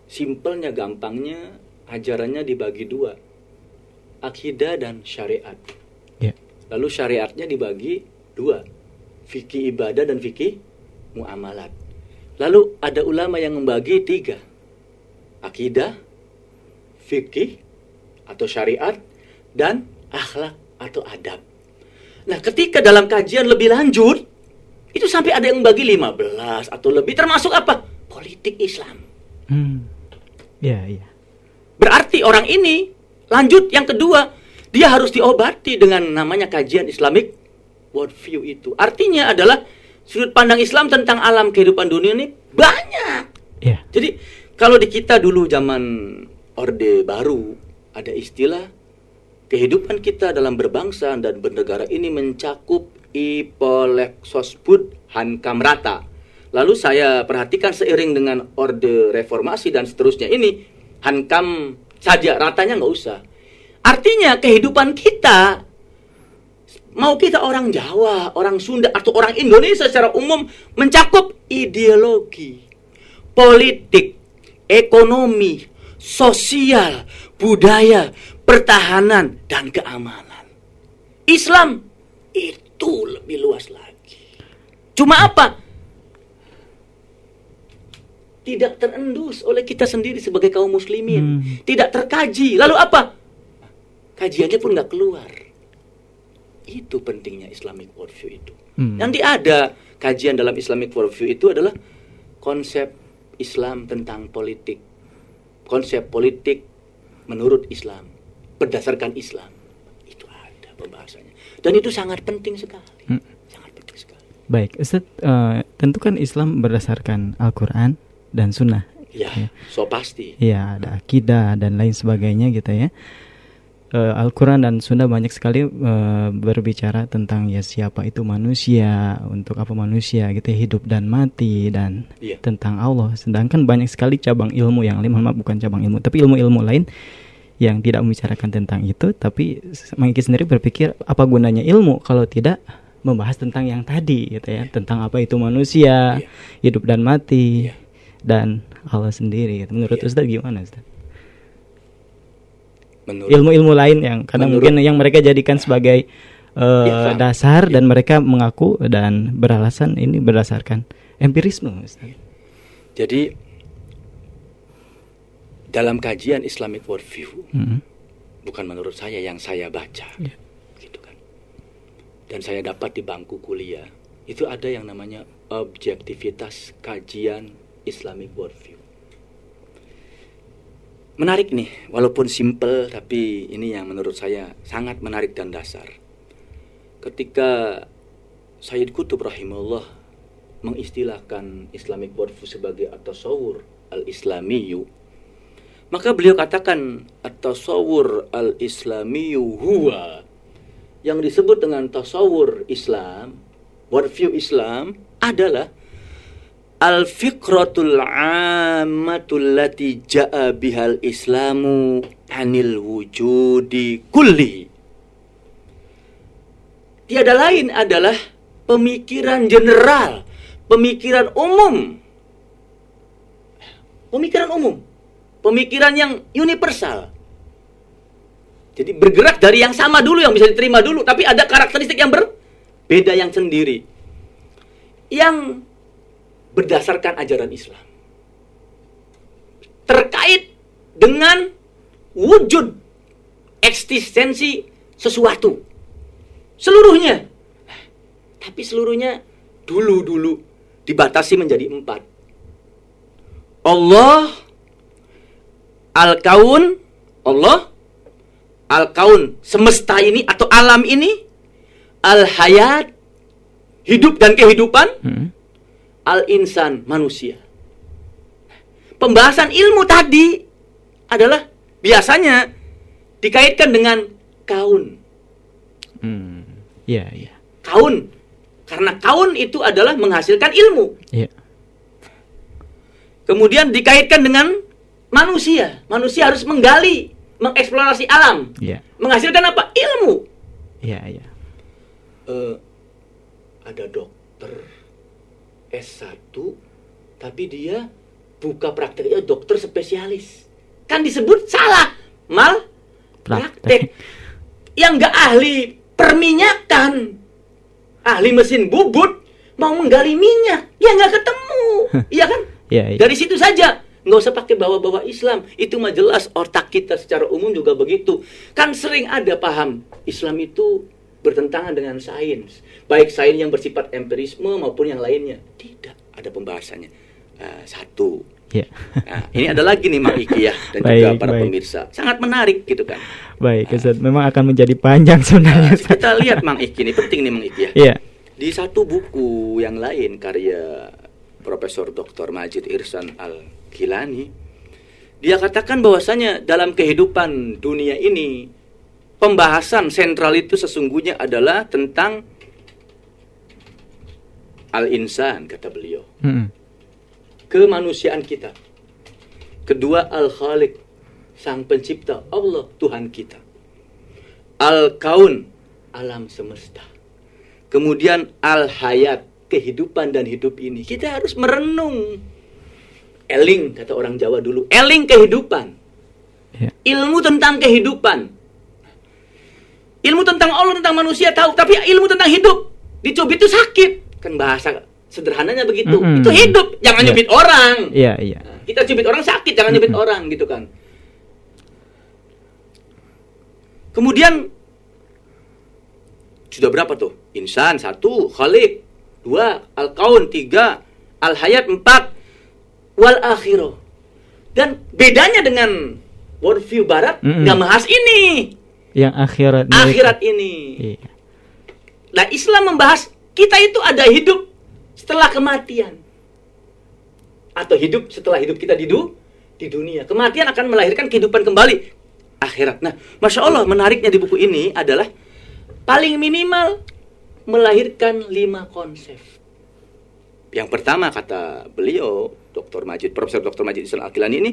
simpelnya gampangnya ajarannya dibagi dua akidah dan syariat Ya. lalu syariatnya dibagi dua fikih ibadah dan fikih muamalat lalu ada ulama yang membagi tiga akidah fikih atau syariat dan akhlak atau adab nah ketika dalam kajian lebih lanjut itu sampai ada yang membagi 15 atau lebih termasuk apa politik Islam Hmm. Ya, ya. Berarti orang ini lanjut yang kedua, dia harus diobati dengan namanya kajian Islamic worldview itu. Artinya adalah sudut pandang Islam tentang alam kehidupan dunia ini banyak. Ya. Jadi kalau di kita dulu zaman Orde Baru ada istilah kehidupan kita dalam berbangsa dan bernegara ini mencakup ipolek sosbud hankam rata. Lalu saya perhatikan seiring dengan orde reformasi dan seterusnya ini hankam saja ratanya nggak usah. Artinya kehidupan kita mau kita orang Jawa, orang Sunda atau orang Indonesia secara umum mencakup ideologi, politik, ekonomi, sosial, budaya, pertahanan dan keamanan. Islam itu lebih luas lagi. Cuma apa? Tidak terendus oleh kita sendiri sebagai kaum muslimin. Hmm. Tidak terkaji. Lalu apa? Kajiannya pun nggak keluar. Itu pentingnya Islamic worldview itu. Hmm. Nanti ada kajian dalam Islamic worldview itu adalah konsep Islam tentang politik. Konsep politik menurut Islam. Berdasarkan Islam. Itu ada pembahasannya. Dan itu sangat penting sekali. Hmm. Sangat penting sekali. Baik, Ustaz, eh, tentu kan Islam berdasarkan Al-Quran dan Sunnah. Ya, so pasti. Ya, ada akidah dan lain sebagainya gitu ya. Eh, Al-Quran dan Sunnah banyak sekali eh, berbicara tentang ya siapa itu manusia, untuk apa manusia gitu ya, hidup dan mati dan Iya. tentang Allah. Sedangkan banyak sekali cabang ilmu yang lain, maaf bukan cabang ilmu, tapi ilmu-ilmu lain yang tidak membicarakan tentang itu, tapi Mangki sendiri berpikir apa gunanya ilmu kalau tidak membahas tentang yang tadi gitu ya, tentang apa itu manusia, Iya. hidup dan mati Iya. dan Allah sendiri. gitu. Menurut Iya. Ustaz gimana Ustaz? Ilmu-ilmu lain yang kadang Menurut- mungkin yang mereka jadikan sebagai Iya, Pak. dasar dan mereka mengaku dan beralasan ini berdasarkan empirisme Ustaz. Jadi dalam kajian Islamic worldview Mm. bukan menurut saya yang saya baca, Iya. gitu kan. Dan saya dapat di bangku kuliah itu ada yang namanya objektivitas kajian Islamic worldview. Menarik nih, walaupun simple tapi ini yang menurut saya sangat menarik dan dasar. Ketika Sayyid Qutb rahimahullah mengistilahkan Islamic worldview sebagai at-tasawur al-islamiyu, maka beliau katakan at-tasawur al-islamiyu huwa yang disebut dengan tasawur Islam, worldview Islam adalah al-fikratul ammatul lati ja'a bihal islamu anil wujudi kulli. Tiada lain adalah pemikiran general, pemikiran umum. Pemikiran umum, pemikiran yang universal. Jadi bergerak dari yang sama dulu yang bisa diterima dulu, tapi ada karakteristik yang berbeda yang sendiri. Yang berdasarkan ajaran Islam. Terkait dengan wujud eksistensi sesuatu. Seluruhnya. Tapi seluruhnya dulu-dulu dibatasi menjadi empat. Allah, Al-Kaun, Allah, Al-Kaun, semesta ini atau alam ini, Al-Hayat, hidup dan kehidupan, Hmm. Al-Insan, manusia. Pembahasan ilmu tadi adalah biasanya dikaitkan dengan kaun. Hmm. Iya, iya. Kaun. Karena kaun itu adalah menghasilkan ilmu. Iya. Kemudian dikaitkan dengan manusia. Manusia harus menggali, mengeksplorasi alam. Iya. Menghasilkan apa? Ilmu. Iya, iya. Eh, ada dokter S1 tapi dia buka prakteknya dokter spesialis. Kan disebut salah. Mal praktek. Yang nggak ahli perminyakan, ahli mesin bubut mau menggali minyak, ya nggak ketemu, *laughs* iya kan? Iya, iya. Dari situ saja, nggak usah pakai bawa-bawa Islam. Itu mah jelas otak kita secara umum juga begitu. Kan sering ada paham Islam itu bertentangan dengan sains, baik sains yang bersifat empirisme maupun yang lainnya. Tidak, ada pembahasannya. Eh, satu, Iya. Nah, *laughs* ini ada lagi nih Mang Iki ya dan juga Baik, para baik. pemirsa. Sangat menarik gitu kan. Baik, Ustaz. Memang akan menjadi panjang sebenarnya. Nah, kita lihat Mang Iki ini penting nih Mang Iki ya. Iya. Di satu buku yang lain karya Profesor Dr. Majid Irsan Al Kilani, dia katakan bahwasanya dalam kehidupan dunia ini pembahasan sentral itu sesungguhnya adalah tentang al-insan kata beliau Hmm. kemanusiaan kita. Kedua Al-Khaliq, Sang Pencipta, Allah Tuhan kita. Al-Kaun, alam semesta. Kemudian Al-Hayat, kehidupan dan hidup ini. Kita harus merenung. Eling kata orang Jawa dulu, eling kehidupan. Iya. Ilmu tentang kehidupan. Ilmu tentang Allah, tentang manusia tahu, tapi ilmu tentang hidup dicubit itu sakit. Kan bahasa sederhananya begitu. Mm-mm. Itu hidup, jangan Iya. nyubit orang. Iya, iya. Nah, kita cubit orang sakit, jangan nyubit orang gitu kan. Kemudian sudah berapa tuh? Insan satu, Khalik dua, Al Kaun tiga, Al Hayat empat, Wal Akhirah. Dan bedanya dengan worldview Barat Mm-mm. nggak bahas ini, Yang akhirat. akhirat ini. Iya. Nah Islam membahas kita itu ada hidup setelah kematian atau hidup setelah hidup kita di du di dunia. Kematian akan melahirkan kehidupan kembali akhirat. Nah, masya Allah menariknya di buku ini adalah paling minimal melahirkan lima konsep. Yang pertama kata beliau, Dr. Majid, Profesor Dr. Majid Islam Al-Kilani ini,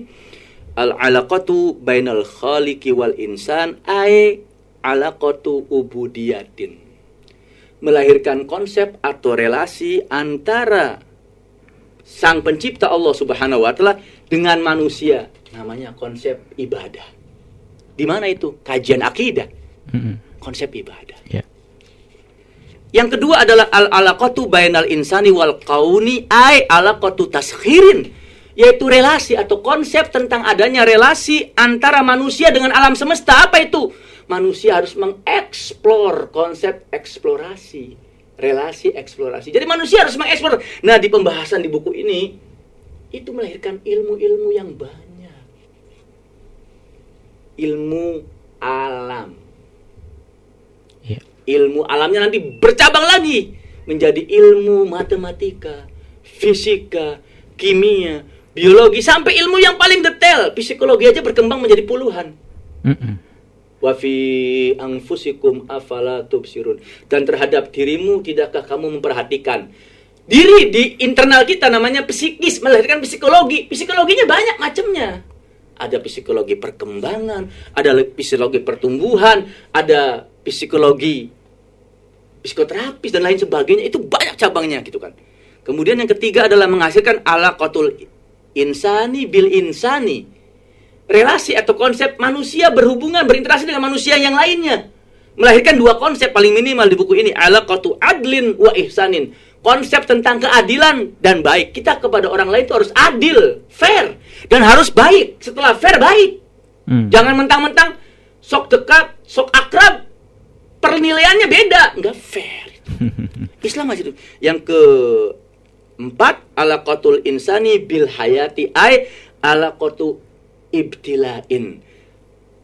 al-alaqatu bainal khaliqi wal insan ay alaqatu ubudiyatin melahirkan konsep atau relasi antara sang pencipta Allah Subhanahu wa taala dengan manusia namanya konsep ibadah. Di mana itu? Kajian akidah, konsep ibadah. Iya. Yang kedua adalah al alaqatu bainal insani wal kauni ay alaqatu taskhirin yaitu relasi atau konsep tentang adanya relasi antara manusia dengan alam semesta. Apa itu? Manusia harus mengeksplor konsep eksplorasi, relasi eksplorasi. Jadi manusia harus mengeksplor. Nah, di pembahasan di buku ini itu melahirkan ilmu-ilmu yang banyak. Ilmu alam Iya. ilmu alamnya nanti bercabang lagi menjadi ilmu matematika, fisika, kimia, biologi sampai ilmu yang paling detail. Psikologi aja berkembang menjadi puluhan. Mm-mm. Wa fi anfusikum afala tubsirun. Dan terhadap dirimu tidakkah kamu memperhatikan? Diri di internal kita namanya psikis, melahirkan psikologi. Psikologinya banyak macamnya. Ada psikologi perkembangan, ada psikologi pertumbuhan, ada psikologi psikoterapis dan lain sebagainya. Itu banyak cabangnya gitu kan. Kemudian yang ketiga adalah menghasilkan alaqatul insani bil insani. Relasi atau konsep manusia berhubungan berinteraksi dengan manusia yang lainnya. Melahirkan dua konsep paling minimal di buku ini. Alaqatu adlin wa ihsanin. Konsep tentang keadilan dan baik. Kita kepada orang lain itu harus adil fair dan harus baik. Setelah fair baik. Mm. jangan mentang-mentang sok dekat sok akrab penilaiannya beda. Nggak fair. *laughs* Islam masih hidup. Yang ke empat alaqatul insani bil hayati ay alaqatu ibtilain.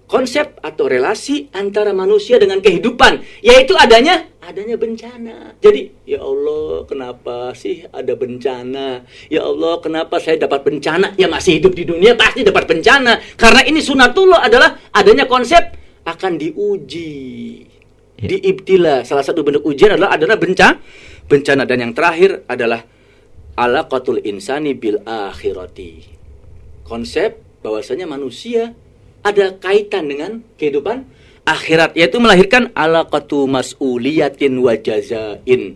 Konsep atau relasi antara manusia dengan kehidupan, yaitu adanya adanya bencana. Jadi, ya Allah, kenapa sih ada bencana? Ya Allah, kenapa saya dapat bencana? Ya masih hidup di dunia pasti dapat bencana. Karena ini sunatullah adalah adanya konsep akan diuji. Ya. Diibtila. Salah satu bentuk ujian adalah adalah bencana. Bencana dan yang terakhir adalah alaqatul insani bil akhirati. Konsep bahwasanya manusia ada kaitan dengan kehidupan akhirat yaitu melahirkan alaqatu mas'uliyatin wa jazain.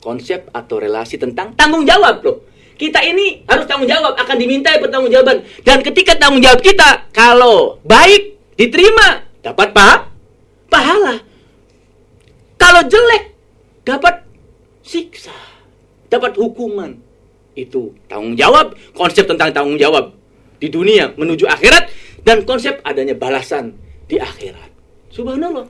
Konsep atau relasi tentang tanggung jawab loh. Kita ini harus tanggung jawab, akan dimintai pertanggungjawaban. Dan ketika tanggung jawab kita kalau baik diterima, dapat pa pahala. Kalau jelek dapat siksa, dapat hukuman. Itu tanggung jawab, konsep tentang tanggung jawab di dunia menuju akhirat dan konsep adanya balasan di akhirat. Subhanallah.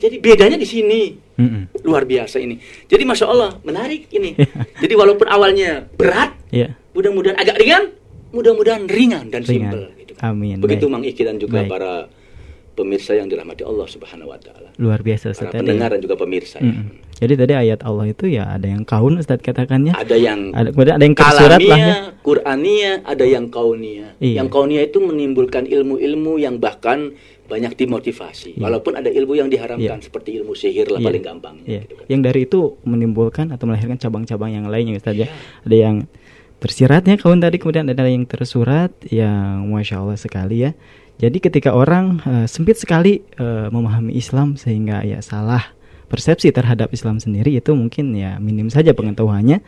Jadi bedanya di sini. Mm-mm. Luar biasa ini. Jadi Masya Allah, menarik ini. Jadi walaupun awalnya berat, Ya. mudah-mudahan agak ringan, mudah-mudahan ringan dan Ringan. simpel. Gitu. Amin. Begitu Baik. Mang Iki dan juga Baik. para pemirsa yang dirahmati Allah Subhanahu wa taala. Luar biasa Ustaz Para pendengar dan juga pemirsa. ya. Mm-mm. Jadi tadi ayat Allah itu ya ada yang kaun Ustaz katakannya. Ada yang Ada kemudian ada yang tersurat lah ya. Qur'ania, ada yang kaunia. Iya. Yang kaunia itu menimbulkan ilmu-ilmu yang bahkan banyak dimotivasi. Iya. Walaupun ada ilmu yang diharamkan Iya. seperti ilmu sihir lah Iya. paling gampang. Iya. gitu kan. Yang dari itu menimbulkan atau melahirkan cabang-cabang yang lainnya Ustaz Iya. ya. Ada yang tersiratnya kawan tadi kemudian ada yang tersurat yang masya Allah sekali ya. Jadi ketika orang eh, sempit sekali eh, memahami Islam sehingga ya salah persepsi terhadap Islam sendiri itu mungkin ya minim saja pengetahuannya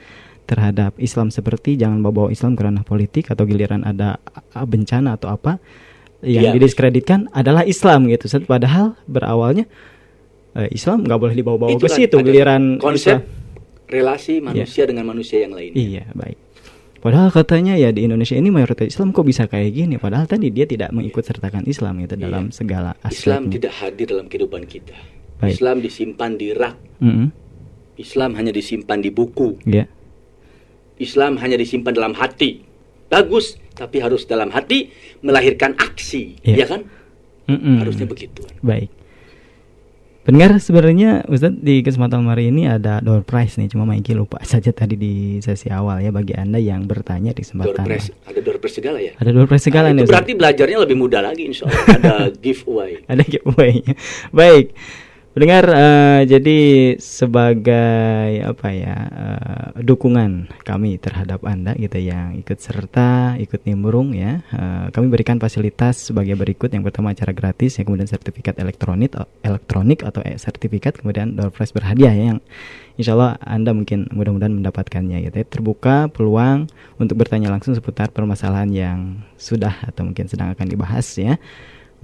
terhadap Islam seperti jangan bawa-bawa Islam ke ranah politik atau giliran ada bencana atau apa yang Iya. didiskreditkan adalah Islam gitu. Padahal berawalnya eh, Islam nggak boleh dibawa-bawa ke situ giliran konsep Islam. relasi manusia dengan manusia yang lainnya. Iya, baik. Padahal katanya ya di Indonesia ini mayoritas Islam kok bisa kayak gini? Padahal tadi dia tidak mengikut sertakan Islam itu dalam Iya. segala Islam aspeknya. tidak hadir dalam kehidupan kita. Baik. Islam disimpan di rak. Mm-mm. Islam hanya disimpan di buku. Ya, Islam hanya disimpan dalam hati. Bagus, tapi harus dalam hati melahirkan aksi, Iya. ya kan? Mm-mm. Harusnya begitu. Baik. Pendengar sebenarnya Ustadz di kesempatan hari ini ada door prize nih cuma Maiki lupa *laughs* saja tadi di sesi awal ya bagi anda yang bertanya di Door kesempatan prize, ada door prize segala ya. ada door prize segala Nah, nih berarti belajarnya lebih mudah lagi insya Allah. Ada *laughs* giveaway. ada giveaway-nya. Baik. Pendengar eh, jadi sebagai apa ya eh, dukungan kami terhadap Anda gitu yang ikut serta, ikut nimbrung ya. eh, kami berikan fasilitas sebagai berikut. Yang pertama acara gratis, yang kemudian sertifikat elektronik elektronik atau eh, sertifikat kemudian door prize berhadiah ya, yang Insya Allah Anda mungkin mudah-mudahan mendapatkannya gitu ya. Terbuka peluang untuk bertanya langsung seputar permasalahan yang sudah atau mungkin sedang akan dibahas ya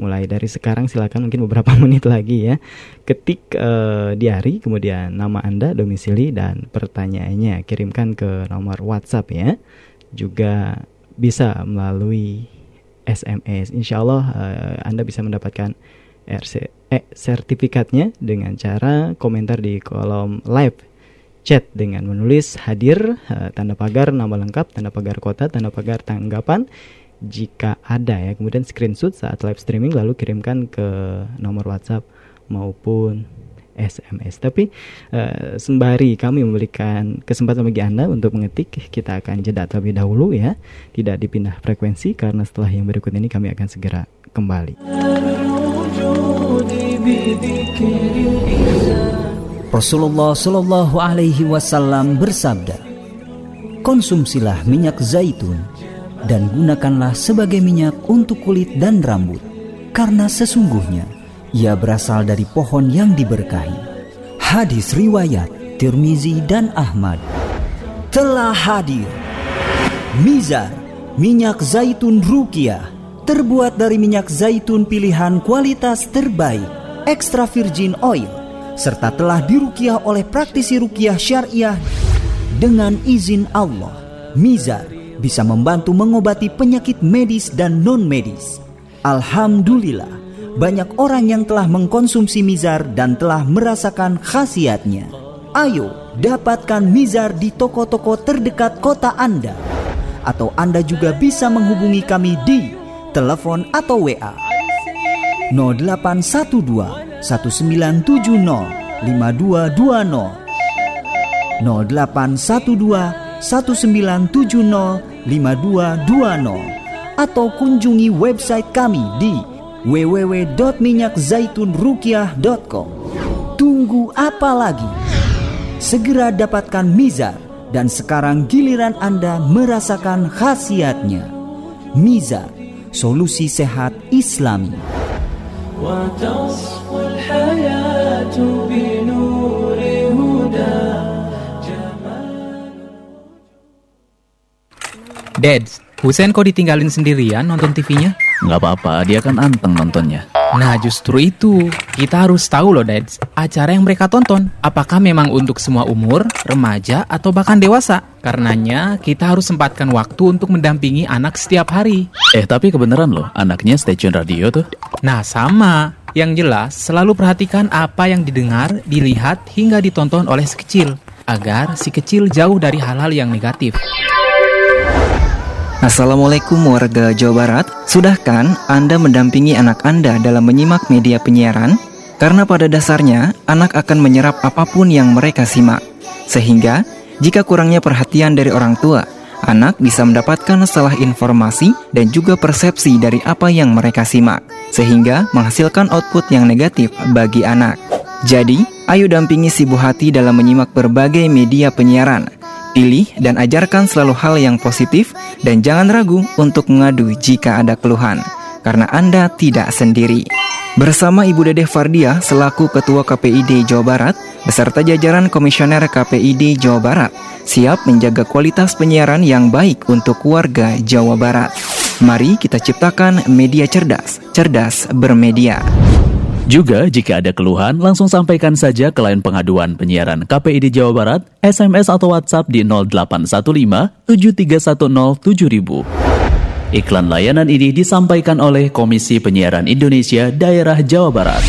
mulai dari sekarang silakan mungkin beberapa *laughs* menit lagi ya. Ketik eh, diari kemudian nama anda domisili dan pertanyaannya. Kirimkan ke nomor WhatsApp ya. Juga bisa melalui SMS Insya Allah eh, anda bisa mendapatkan RC, eh, sertifikatnya dengan cara komentar di kolom live chat dengan menulis hadir eh, tanda pagar nama lengkap tanda pagar kota tanda pagar tanggapan jika ada ya kemudian screenshot saat live streaming lalu kirimkan ke nomor WhatsApp maupun SMS. Tapi uh, sembari kami memberikan kesempatan bagi Anda untuk mengetik, kita akan jeda terlebih dahulu ya. Tidak dipindah frekuensi karena setelah yang berikut ini kami akan segera kembali. Rasulullah Shallallahu Alaihi Wasallam bersabda, konsumsilah minyak zaitun dan gunakanlah sebagai minyak untuk kulit dan rambut, karena sesungguhnya ia berasal dari pohon yang diberkahi. Hadis riwayat Tirmizi dan Ahmad telah hadir. Mizar, minyak zaitun rukiah, terbuat dari minyak zaitun pilihan kualitas terbaik, extra virgin oil, serta telah dirukiah oleh praktisi rukiah syariah dengan izin Allah. Mizar bisa membantu mengobati penyakit medis dan non-medis. Alhamdulillah, banyak orang yang telah mengkonsumsi mizar dan telah merasakan khasiatnya. Ayo, Dapatkan Mizar di toko-toko terdekat kota Anda. Atau Anda juga bisa menghubungi kami di telepon atau WA 0812 1970 5220 0812 1970 5220 atau kunjungi website kami di www.minyakzaitunrukiah.com. Tunggu apa lagi? Segera dapatkan Mizar dan sekarang giliran Anda merasakan khasiatnya. Mizar, solusi sehat Islami. Dads, Husen kok ditinggalin sendirian nonton TV-nya? Nggak apa-apa, dia kan anteng nontonnya. Nah justru itu, kita harus tahu loh Dads, acara yang mereka tonton, apakah memang untuk semua umur, remaja, atau bahkan dewasa? Karenanya, kita harus sempatkan waktu untuk mendampingi anak setiap hari. Eh, tapi kebenaran loh, anaknya stasiun radio tuh. Nah sama, yang jelas selalu perhatikan apa yang didengar, dilihat, hingga ditonton oleh si kecil, agar si kecil jauh dari hal-hal yang negatif. Assalamualaikum warga Jawa Barat. Sudahkan Anda mendampingi anak Anda dalam menyimak media penyiaran? Karena pada dasarnya anak akan menyerap apa pun yang mereka simak. Sehingga jika kurangnya perhatian dari orang tua, anak bisa mendapatkan salah informasi dan juga persepsi dari apa yang mereka simak, sehingga menghasilkan output yang negatif bagi anak. Jadi, ayo dampingi si Bu Hati dalam menyimak berbagai media penyiaran. Pilih dan ajarkan selalu hal yang positif dan jangan ragu untuk mengadu jika ada keluhan, karena Anda tidak sendiri. Bersama Ibu Dedeh Fardia selaku Ketua KPID Jawa Barat beserta jajaran Komisioner KPID Jawa Barat siap menjaga kualitas penyiaran yang baik untuk warga Jawa Barat. Mari kita ciptakan media cerdas, cerdas bermedia. Juga jika ada keluhan, langsung sampaikan saja ke line pengaduan penyiaran KPID Jawa Barat, SMS atau WhatsApp di 0815 7310 7000. Iklan layanan ini disampaikan oleh Komisi Penyiaran Indonesia Daerah Jawa Barat.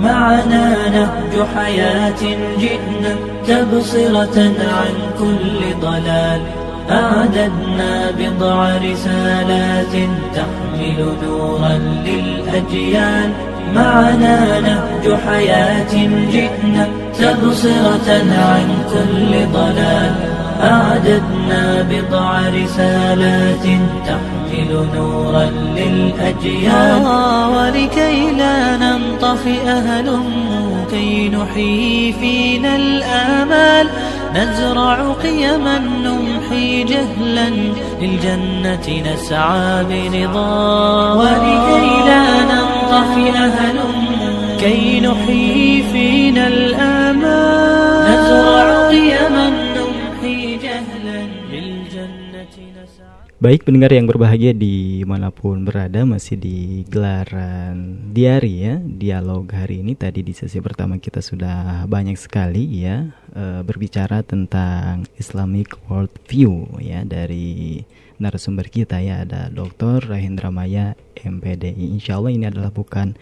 معنا نهج حياة جئنا تبصرة عن كل ضلال أعددنا بضع رسالات تحمل نورا للأجيال. معنا نهج حياة جئنا تبصرة عن كل ضلال. أعددنا بضع رسالات تحمل نورا للأجيال. ولكي لا ننطفئ هلم كي نحيي فينا الآمال. نزرع قيما نمحي جهلا للجنة نسعى برضا ولكي لا ننطفئ هلم كي نحيي فينا الآمال Baik pendengar yang berbahagia di mana pun berada masih di gelaran diari ya dialog hari ini tadi di sesi pertama kita sudah banyak sekali ya eh, berbicara tentang Islamic World View ya dari narasumber kita ya ada Dr. Rahindra Maya MPDI Insya Allah ini adalah bukan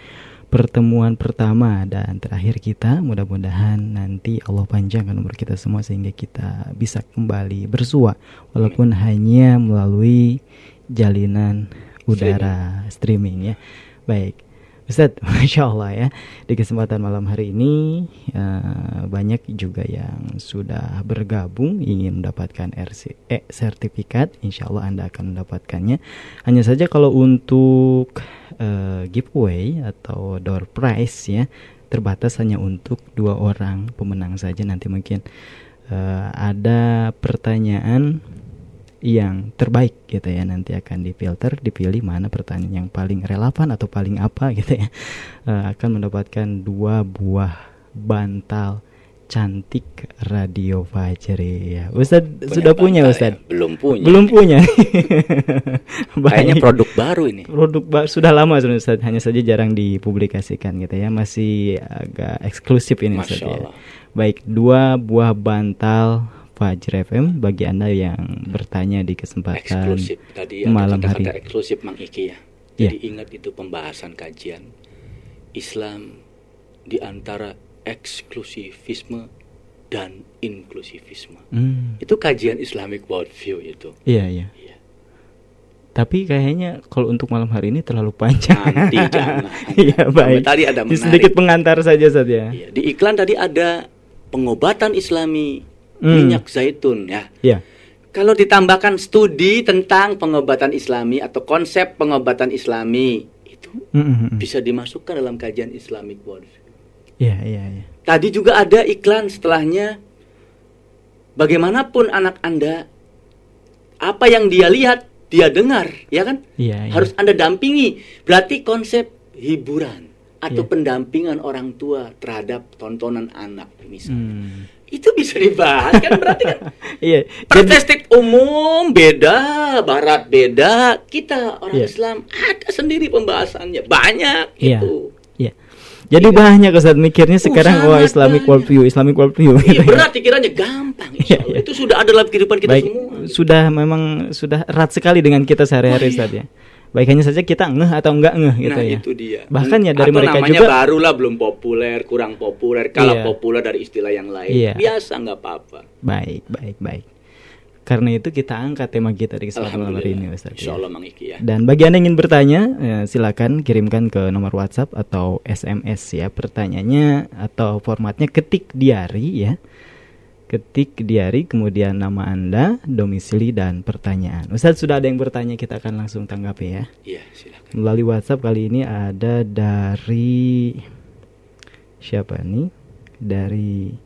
pertemuan pertama dan terakhir kita. Mudah-mudahan nanti Allah panjangkan umur kita semua sehingga kita bisa kembali bersua. Walaupun hanya melalui jalinan udara streaming ya. Baik Ustadz, *laughs* Masya Allah ya. Di kesempatan malam hari ini eh, Banyak juga yang sudah bergabung Ingin mendapatkan RC, eh, sertifikat. Insya Allah Anda akan mendapatkannya. Hanya saja kalau untuk eh, giveaway Atau door prize ya Terbatas hanya untuk dua orang pemenang saja. Nanti mungkin eh, ada pertanyaan yang terbaik gitu ya. Nanti akan difilter dipilih mana pertanyaan yang paling relevan atau paling apa gitu ya. *laughs* Eh, akan mendapatkan dua buah bantal cantik radio Fajri ya. Ustadz sudah punya Ustadz ya? Belum punya. belum punya. *laughs* *laughs* Kayaknya produk baru ini. produk ba- sudah lama Ustadz. Hanya saja jarang dipublikasikan gitu ya. Masih agak eksklusif ini Masya ya. Baik, dua buah bantal Fajr FM bagi Anda yang bertanya di kesempatan Eksklusif. Tadi ada malam kata-kata hari. eksklusif Mang Iki ya. Iya. Jadi ingat itu pembahasan kajian Islam di antara eksklusivisme dan inklusivisme. Hmm. Itu kajian Islamic worldview itu. Iya, iya. Iya. Tapi kayaknya kalau untuk malam hari ini terlalu panjang. Nanti *laughs* jangan. Iya, baik. Tadi ada menarik. sedikit pengantar saja saja. Iya, di iklan tadi ada pengobatan Islami Hmm. minyak zaitun ya. Iya. Kalau ditambahkan studi tentang pengobatan Islami atau konsep pengobatan Islami itu Mm, mm, mm. bisa dimasukkan dalam kajian Islamic worldview. Iya, iya, iya. Tadi juga ada iklan setelahnya. Bagaimanapun anak Anda, apa yang dia lihat, dia dengar, ya kan? Iya, iya. Harus Anda dampingi. Berarti konsep hiburan atau Iya. pendampingan orang tua terhadap tontonan anak misalnya. Hmm. Itu bisa dibahas kan berarti kan *laughs* Iya. Perspektif umum beda, barat beda, kita orang Iya. Islam ada sendiri pembahasannya banyak Iya. itu. iya. Jadi banyak Ustaz mikirnya sekarang wah sangat Islamic banyak. worldview, Islamic worldview. Iya, gitu ya. berat dikiranya gampang. Iya, iya. Itu sudah ada dalam kehidupan kita Baik, semua. sudah memang sudah erat sekali dengan kita sehari-hari Oh, iya. Ustaz ya. Baik hanya saja kita ngeh atau enggak ngeh gitu nah ya. itu dia. Bahkan ya dari Atau mereka namanya juga baru lah belum populer, kurang populer. Kalau Iya. populer dari istilah yang lain, Iya. biasa nggak apa-apa. baik, baik, baik. Karena itu kita angkat tema kita di kesempatan malam hari ini Ustaz. Insya ya. Mang Iki ya. Dan bagi Anda yang ingin bertanya, ya, silakan kirimkan ke nomor WhatsApp atau SMS ya pertanyaannya atau formatnya ketik diari ya. Ketik diari kemudian nama Anda, domisili dan pertanyaan. Ustaz sudah ada yang bertanya kita akan langsung tanggapi ya. Iya, silakan. Melalui WhatsApp kali ini ada dari siapa nih? Dari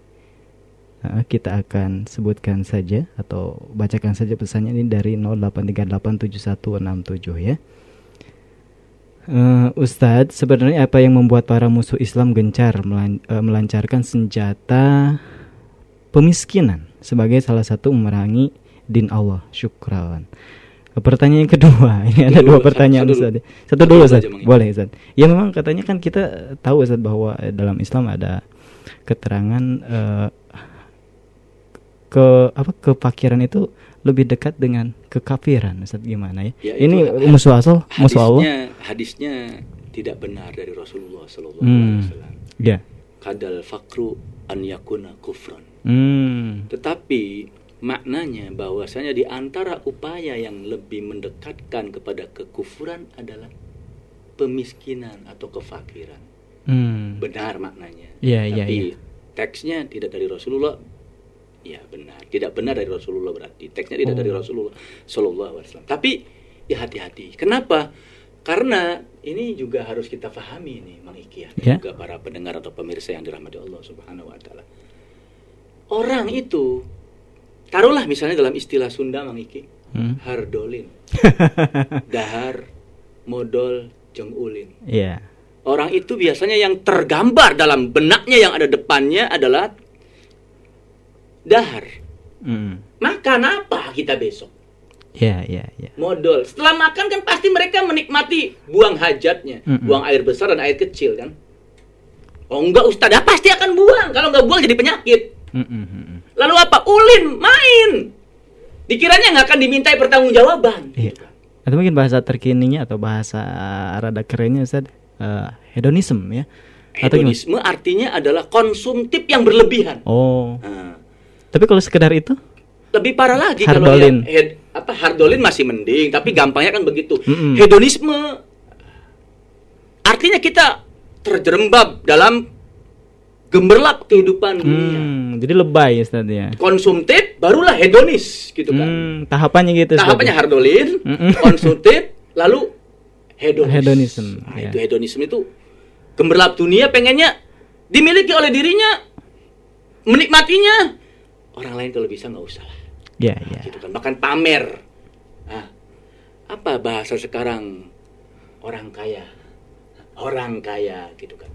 eh, kita akan sebutkan saja atau bacakan saja pesannya ini dari 08387167 ya. Eh, Ustadz, sebenarnya apa yang membuat para musuh Islam gencar melan- eh, melancarkan senjata pemiskinan sebagai salah satu memerangi din Allah? Syukran. Pertanyaan yang kedua, *laughs* ini ada dulu, dua pertanyaan satu. Satu Satu dulu Mang. Boleh Ustadz. Ya memang katanya kan kita tahu Ustadz bahwa dalam Islam ada keterangan eh, ke apa kefakiran itu lebih dekat dengan kekafiran Ustaz gimana ya? Ya, ini itu musuh asal, musuh Allah. Hadisnya, hadisnya tidak benar dari Rasulullah Sallallahu Hmm. Alaihi Wasallam. Ya. Kadal fakru an yakuna kufran. Hmm. Tetapi maknanya bahwasanya di antara upaya yang lebih mendekatkan kepada kekufuran adalah pemiskinan atau kefakiran. Hmm. Benar maknanya. Iya, iya, Tapi iya. teksnya tidak dari Rasulullah. Ya benar, tidak benar dari Rasulullah berarti teksnya tidak dari Oh. Rasulullah Shallallahu Alaihi Wasallam. Tapi ya hati-hati. Kenapa? Karena ini juga harus kita pahami nih, Mang Iki ya, Ya. juga para pendengar atau pemirsa yang dirahmati Allah Subhanahu Wa Taala. Orang itu, taruhlah misalnya dalam istilah Sunda, Mang Iki, Hmm. hardolin, *laughs* dahar, modal, jeng ulin. Iya. Orang itu biasanya yang tergambar dalam benaknya yang ada depannya adalah dahar. Hmm. Makan apa kita besok? Iya, iya, iya. Modal. Setelah makan kan pasti mereka menikmati buang hajatnya, Mm-mm. buang air besar dan air kecil kan. Oh enggak Ustaz, ya pasti akan buang. Kalau enggak buang jadi penyakit. Lalu apa? Ulin, main. Dikiranya nggak akan dimintai pertanggungjawaban. Iya. Atau mungkin bahasa terkininya atau bahasa rada kerennya Ustaz eh, hedonism ya. Atau gimana? Hedonisme artinya adalah konsumtif yang berlebihan. Oh. Nah, Tapi kalau sekedar itu? lebih parah lagi Hardolin. kalau head, apa hardolin masih mending tapi gampangnya kan begitu Mm-mm. hedonisme artinya kita terjerembab dalam gemerlap kehidupan dunia Hmm, jadi lebay Ustaz ya. konsumtif barulah hedonis gitu kan Hmm, tahapannya gitu Ustaz. tahapannya hardolin Mm-mm. konsumtif lalu hedonis Hedonism, Nah, ya. itu hedonisme itu gemerlap dunia pengennya dimiliki oleh dirinya menikmatinya orang lain kalau bisa nggak usah lah Ya, ya. gitu kan bahkan pamer Nah, apa bahasa sekarang orang kaya orang kaya gitu kan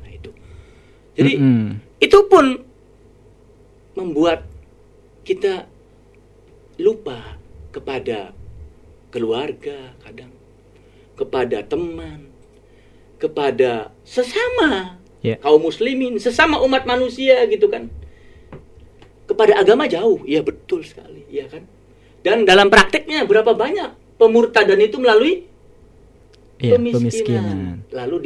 jadi Mm-mm. itu pun membuat kita lupa kepada keluarga kadang kepada teman kepada sesama Ya. kaum muslimin sesama umat manusia gitu kan kepada agama jauh iya betul sekali iya kan dan dalam prakteknya berapa banyak pemurtadan itu melalui Iya, pemiskinan. pemiskinan. lalu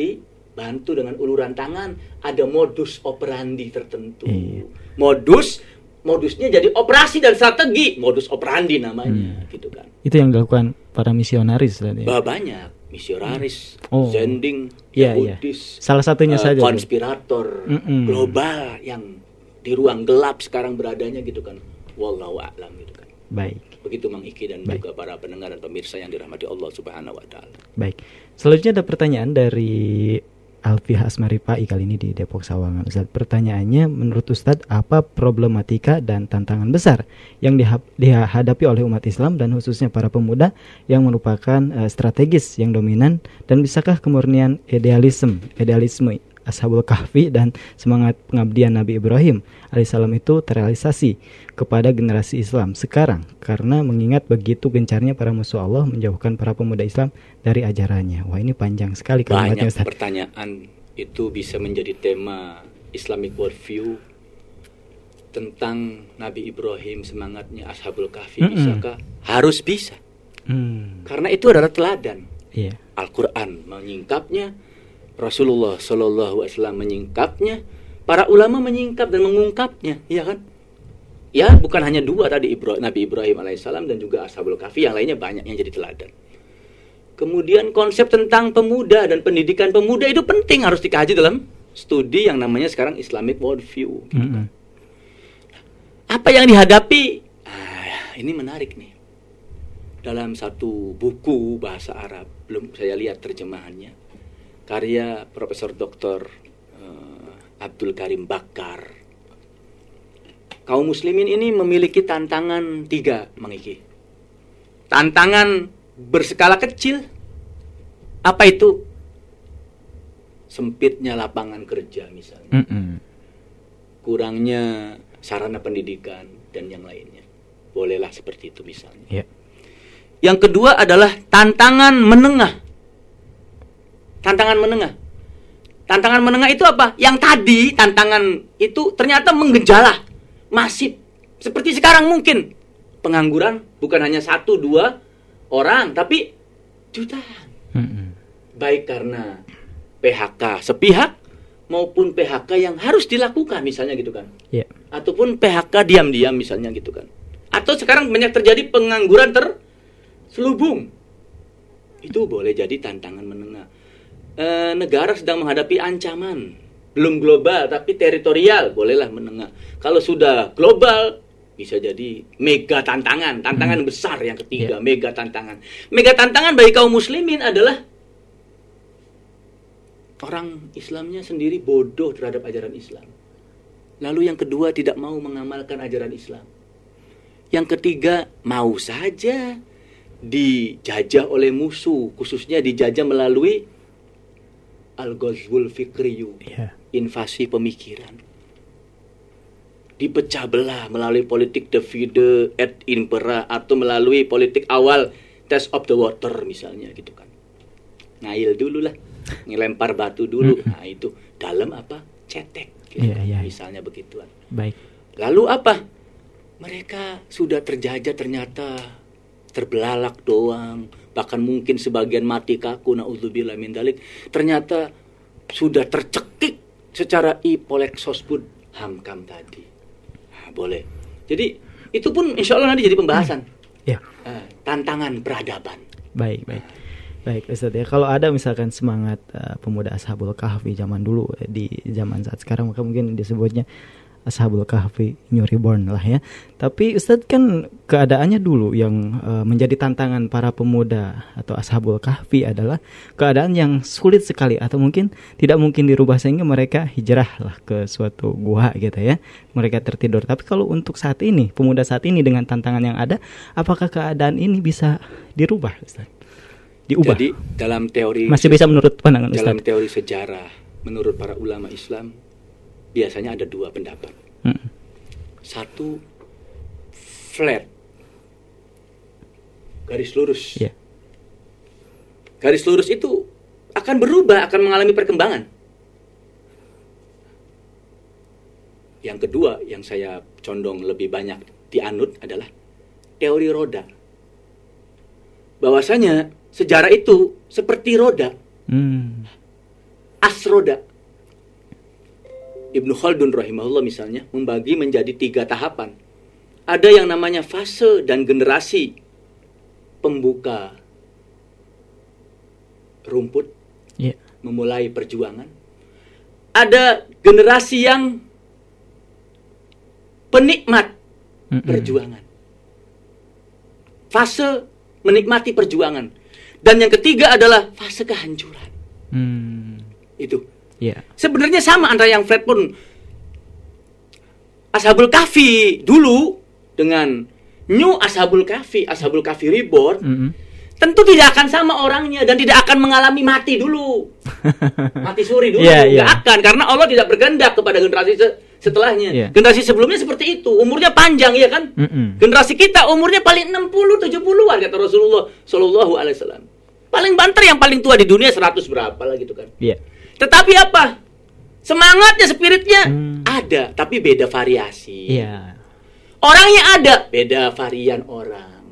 bantu dengan uluran tangan ada modus operandi tertentu Iya. modus modusnya jadi operasi dan strategi modus operandi namanya Hmm. gitu kan Itu yang dilakukan para misionaris tadi. Bah, banyak misionaris Oh. zending Iya, iya. Yahudis Salah satunya eh, saja. konspirator Mm-mm. global yang di ruang gelap sekarang beradanya gitu kan wallahu a'lam gitu kan Baik. begitu Mang Iki dan Baik. juga para pendengar dan pemirsa yang dirahmati Allah Subhanahu wa taala Baik. Selanjutnya ada pertanyaan dari Alfi Asmaripai kali ini di Depok Sawangan. Ustaz, pertanyaannya menurut Ustadz apa problematika dan tantangan besar yang diha- dihadapi oleh umat Islam dan khususnya para pemuda yang merupakan eh, strategis yang dominan dan bisakah kemurnian idealisme, idealisme Ashabul Kahfi dan semangat pengabdian Nabi Ibrahim alaihissalam itu terrealisasi kepada generasi Islam sekarang karena mengingat begitu gencarnya para musuh Allah menjauhkan para pemuda Islam dari ajarannya. Wah ini panjang sekali kalimatnya banyak Ustaz. pertanyaan itu bisa menjadi tema Islamic worldview tentang Nabi Ibrahim semangatnya Ashabul Kahfi Mm-mm. bisakah harus bisa Hmm, karena itu adalah teladan iya. Al-Quran menyingkapnya, Rasulullah Shallallahu Alaihi Wasallam menyingkapnya, para ulama menyingkap dan mengungkapnya, ya kan? Ya, bukan hanya dua tadi Nabi Ibrahim alaihissalam dan juga Ashabul Kahfi, yang lainnya banyak yang jadi teladan. Kemudian konsep tentang pemuda dan pendidikan pemuda itu penting harus dikaji dalam studi yang namanya sekarang Islamic Worldview. Mm-mm. Apa yang dihadapi? Ah, ini menarik nih. Dalam satu buku bahasa Arab, belum saya lihat terjemahannya, karya Profesor Dr. eh, Abdul Karim Bakar. Kaum muslimin ini memiliki tantangan tiga, Mang Iki. Tantangan berskala kecil. Apa itu? Sempitnya lapangan kerja misalnya Mm-mm. kurangnya sarana pendidikan dan yang lainnya. Bolehlah seperti itu misalnya. Iya. Yang kedua adalah tantangan menengah. Tantangan menengah. Tantangan menengah itu apa? Yang tadi tantangan itu ternyata menggejala, masif. Seperti sekarang mungkin pengangguran bukan hanya satu dua orang, tapi jutaan Mm-mm. baik karena PHK sepihak maupun PHK yang harus dilakukan misalnya gitu kan Iya. ataupun PHK diam-diam misalnya gitu kan atau sekarang banyak terjadi pengangguran terselubung itu boleh jadi tantangan menengah Eh, negara sedang menghadapi ancaman. Belum global tapi teritorial. Bolehlah menengah. Kalau sudah global bisa jadi mega tantangan. Tantangan besar yang ketiga mega tantangan. Mega tantangan bagi kaum muslimin adalah orang Islamnya sendiri bodoh terhadap ajaran Islam. Lalu yang kedua tidak mau mengamalkan ajaran Islam. Yang ketiga mau saja dijajah oleh musuh, khususnya dijajah melalui al-ghazwul fikriyu, Iya. invasi pemikiran. Dipecah belah melalui politik divide et impera atau melalui politik awal test of the water misalnya gitu kan. Ngail dulu lah, ngelempar batu dulu. Nah itu dalam apa? Cetek. gitu Iya, kan. iya. Misalnya begituan. Baik. Lalu apa? Mereka sudah terjajah ternyata terbelalak doang, bahkan mungkin sebagian mati kaku naudzubillah min dalik. Ternyata sudah tercekik secara ipolexosbud hamkam tadi. Nah, boleh. Jadi itu pun insya Allah nanti jadi pembahasan Ya. Eh, tantangan peradaban. Baik, baik. Baik, Ustaz ya. Kalau ada misalkan semangat eh, pemuda Ashabul Kahfi zaman dulu eh, di zaman saat sekarang maka mungkin disebutnya Ashabul Kahfi New Reborn lah ya. Tapi Ustadz kan keadaannya dulu yang eh, menjadi tantangan para pemuda atau Ashabul Kahfi adalah keadaan yang sulit sekali atau mungkin tidak mungkin dirubah sehingga mereka hijrah lah ke suatu gua gitu ya. Mereka tertidur. Tapi kalau untuk saat ini, pemuda saat ini dengan tantangan yang ada, apakah keadaan ini bisa dirubah Ustadz? Diubah? Jadi dalam teori Masih bisa menurut pandangan dalam Ustadz? teori sejarah menurut para ulama Islam biasanya ada dua pendapat. Mm. Satu flat garis lurus. Iya. Garis lurus itu akan berubah, akan mengalami perkembangan. Yang kedua yang saya condong lebih banyak dianut adalah teori roda. Bahwasanya sejarah itu seperti roda. Hmm. asroda. Ibnu Khaldun rahimahullah misalnya membagi menjadi tiga tahapan. Ada yang namanya fase dan generasi pembuka rumput, Iya. memulai perjuangan. Ada generasi yang penikmat Mm-mm. perjuangan. Fase menikmati perjuangan. Dan yang ketiga adalah fase kehancuran. Hmm. Itu. Iya. Sebenarnya sama antara yang Fred pun Ashabul Kahfi dulu dengan New Ashabul Kahfi, Ashabul Kahfi Reborn, Mm-mm. tentu tidak akan sama orangnya dan tidak akan mengalami mati dulu. *laughs* mati suri dulu, Iya, nggak iya. akan karena Allah tidak berkehendak kepada generasi se- setelahnya. Iya. Generasi sebelumnya seperti itu, umurnya panjang ya kan? Mm-mm. Generasi kita umurnya paling 60 70-an kata Rasulullah Shallallahu alaihi wasallam. Paling banter yang paling tua di dunia 100 berapa lah gitu kan. Iya. Tetapi apa? Semangatnya, spiritnya Hmm. ada, tapi beda variasi. Iya. Orangnya ada, beda varian orang.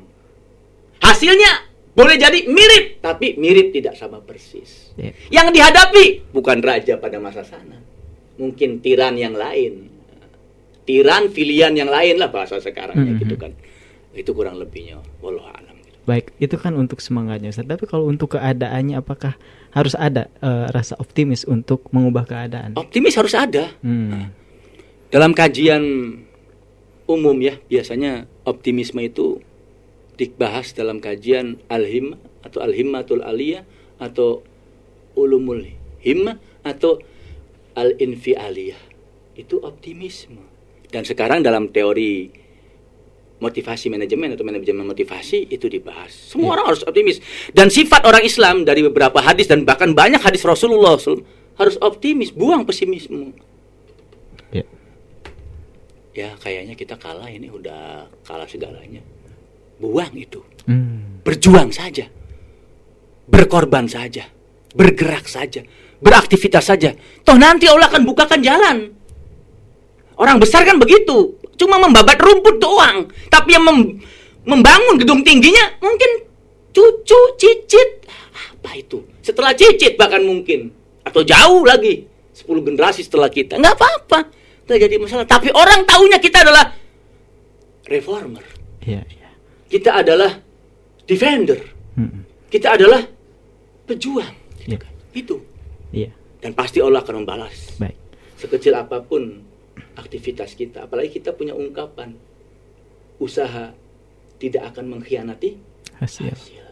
Hasilnya boleh jadi mirip, tapi mirip tidak sama persis. Iya. Yang dihadapi bukan raja pada masa sana. Mungkin tiran yang lain. Tiran pilihan yang lain lah bahasa sekarangnya Mhm. gitu kan. Itu kurang lebihnya. Wallahu alam. Baik, itu kan untuk semangatnya Ustaz. Tapi kalau untuk keadaannya apakah harus ada eh, rasa optimis untuk mengubah keadaan? Optimis harus ada. Hmm. Dalam kajian umum ya, biasanya optimisme itu dibahas dalam kajian al-him atau al-himmatul aliyah atau ulumul himmah atau al-infialiyah. Itu optimisme. Dan sekarang dalam teori motivasi manajemen atau manajemen motivasi itu dibahas. Semua orang harus optimis. Dan sifat orang Islam dari beberapa hadis dan bahkan banyak hadis Rasulullah SAW, harus optimis, buang pesimisme. Ya. Ya kayaknya kita kalah ini udah kalah segalanya. Buang itu. Hmm. Berjuang saja. Berkorban saja. Bergerak saja. Beraktivitas saja. Toh nanti Allah akan bukakan jalan. Orang besar kan begitu. Cuma membabat rumput doang. Tapi yang mem- membangun gedung tingginya mungkin cucu, cicit. Apa itu? Setelah cicit bahkan mungkin. Atau jauh lagi. 10 generasi setelah kita. Nggak apa-apa. Nggak jadi masalah. Tapi orang tahunya kita adalah reformer. Iya, iya. Kita adalah defender. Hmm. Kita adalah pejuang. Iya. Itu. Iya. Dan pasti Allah akan membalas. Baik. Sekecil apa pun aktivitas kita. Apalagi kita punya ungkapan. Usaha tidak akan mengkhianati Hasil. hasil.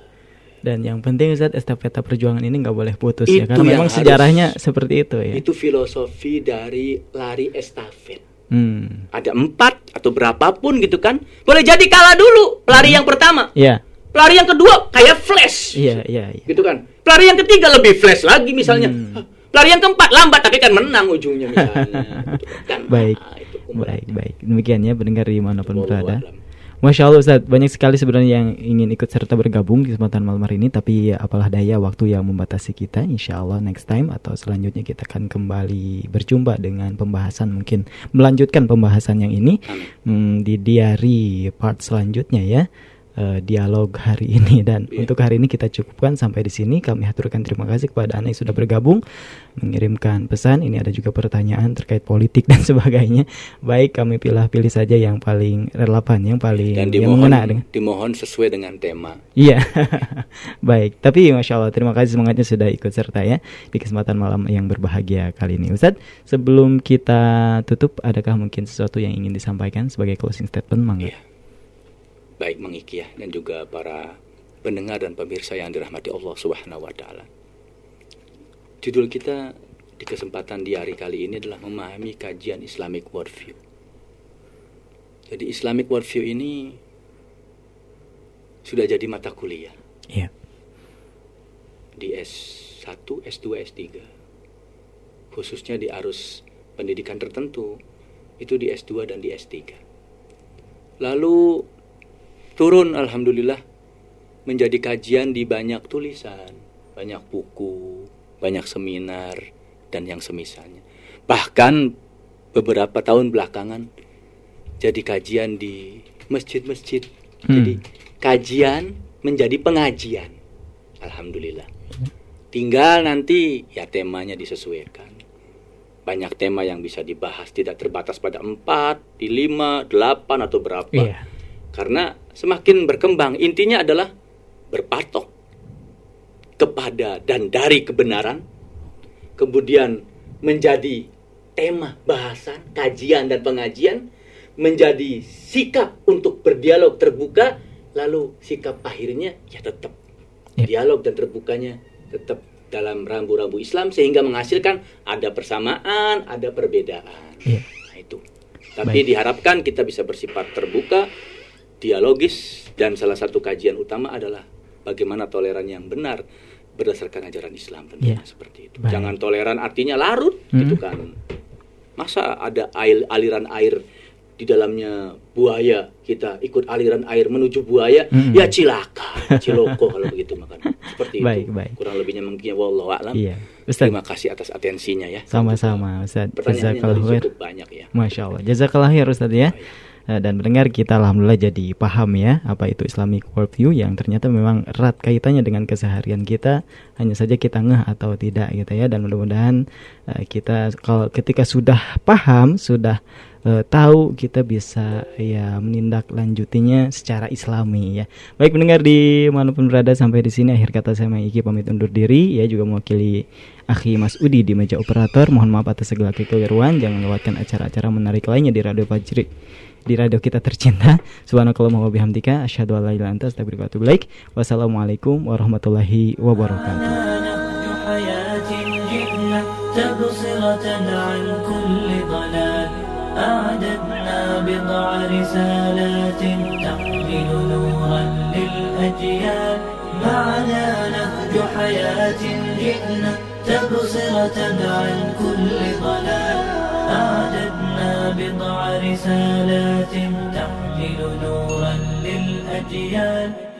Dan yang penting Ustaz estafeta perjuangan ini nggak boleh putus ya Itu karena yang memang harus- sejarahnya seperti itu ya. Itu filosofi dari lari estafet. Hmm. Ada empat atau berapapun gitu kan. Boleh jadi kalah dulu pelari yang pertama. Iya. Pelari yang kedua kayak flash. Iya, iya, iya. gitu kan. Pelari yang ketiga lebih flash lagi misalnya. Hmm. Pelari yang keempat lambat tapi kan menang ujungnya misalnya. Gitu *laughs* kan. Baik. Ah, itu. Baik, baik. Demikian ya pendengar di mana pun Wallahu berada. a'lam. Masya Allah Ustaz, banyak sekali sebenarnya yang ingin ikut serta bergabung di kesempatan malam hari ini Tapi ya, apalah daya waktu yang membatasi kita Insya Allah next time atau selanjutnya kita akan kembali berjumpa dengan pembahasan Mungkin melanjutkan pembahasan yang ini hmm, Di diary part selanjutnya ya eh, Dialog hari *laughs* ini Dan Iya. untuk hari ini kita cukupkan sampai di sini Kami haturkan terima kasih kepada Anda yang sudah bergabung Mengirimkan pesan, ini ada juga pertanyaan terkait politik dan *laughs* sebagainya Baik kami pilih-pilih saja yang paling relevan Yang paling Dan yang dimohon, mengena dengan dimohon sesuai dengan tema. Iya, *laughs* baik. Tapi masya Allah, terima kasih semangatnya sudah ikut serta ya di kesempatan malam yang berbahagia kali ini. Ustadz, sebelum kita tutup, adakah mungkin sesuatu yang ingin disampaikan sebagai closing statement, mangga? Iya. Baik Mengiki ya dan juga para pendengar dan pemirsa yang dirahmati Allah Subhanahu wa taala. Judul kita di kesempatan di hari kali ini adalah memahami kajian Islamic worldview. Jadi Islamic worldview ini sudah jadi mata kuliah Iya. di S1, S2, S3. Khususnya di arus pendidikan tertentu itu di S2 dan di S3. Lalu turun alhamdulillah menjadi kajian di banyak tulisan, banyak buku, banyak seminar dan yang semisalnya. Bahkan beberapa tahun belakangan jadi kajian di masjid-masjid. Hmm. Jadi kajian menjadi pengajian. Alhamdulillah. Tinggal nanti ya temanya disesuaikan. Banyak tema yang bisa dibahas, tidak terbatas pada empat, di lima, delapan atau berapa. Iya. Karena semakin berkembang, intinya adalah berpatok kepada dan dari kebenaran, kemudian menjadi tema bahasan, kajian dan pengajian, menjadi sikap untuk berdialog terbuka, lalu sikap akhirnya ya tetap Ya. dialog dan terbukanya tetap dalam rambu-rambu Islam sehingga menghasilkan ada persamaan, ada perbedaan. Iya. Nah, itu. Tapi diharapkan kita bisa bersifat terbuka, dialogis dan salah satu kajian utama adalah bagaimana toleran yang benar berdasarkan ajaran Islam tentunya Iya. seperti itu. Baik. Jangan toleran artinya larut gitu kan. Masa ada air, aliran air di dalamnya buaya kita ikut aliran air menuju buaya Mm. ya cilaka ciloko kalau begitu makan seperti Baik, itu baik. kurang lebihnya mungkin ya wallahu a'lam Iya. Ustaz, terima kasih atas atensinya ya sama-sama Ustaz. pertanyaannya Jazakallah cukup banyak ya Masya Allah. Jazakallah khair Ustaz ya. Eh, Dan mendengar kita alhamdulillah jadi paham ya apa itu Islamic worldview yang ternyata memang erat kaitannya dengan keseharian kita. Hanya saja kita ngeh atau tidak gitu ya. Dan mudah-mudahan eh, kita kalau ketika sudah paham, sudah eh, tahu kita bisa ya menindaklanjutinya secara Islami ya. Baik mendengar di mana pun berada sampai di sini akhir kata saya Maiki pamit undur diri ya juga mewakili Akhi Mas Udi di meja operator. Mohon maaf atas segala kekeliruan. Jangan lewatkan acara-acara menarik lainnya di Radio Fajri di radio kita tercinta. Subhanakallahumma wa bihamdika asyhadu an la ilaha illa anta astaghfiruka wa atubu ilaik. Wassalamualaikum warahmatullahi wabarakatuh. نهج حياة جئنا تبصرة عن كل ضلال أعددنا بضع رسالات تحمل نورا للأجيال معنا نهج حياة جئنا تبصرة عن كل ضلال أعددنا بضع رسالات تحمل نورا للأجيال.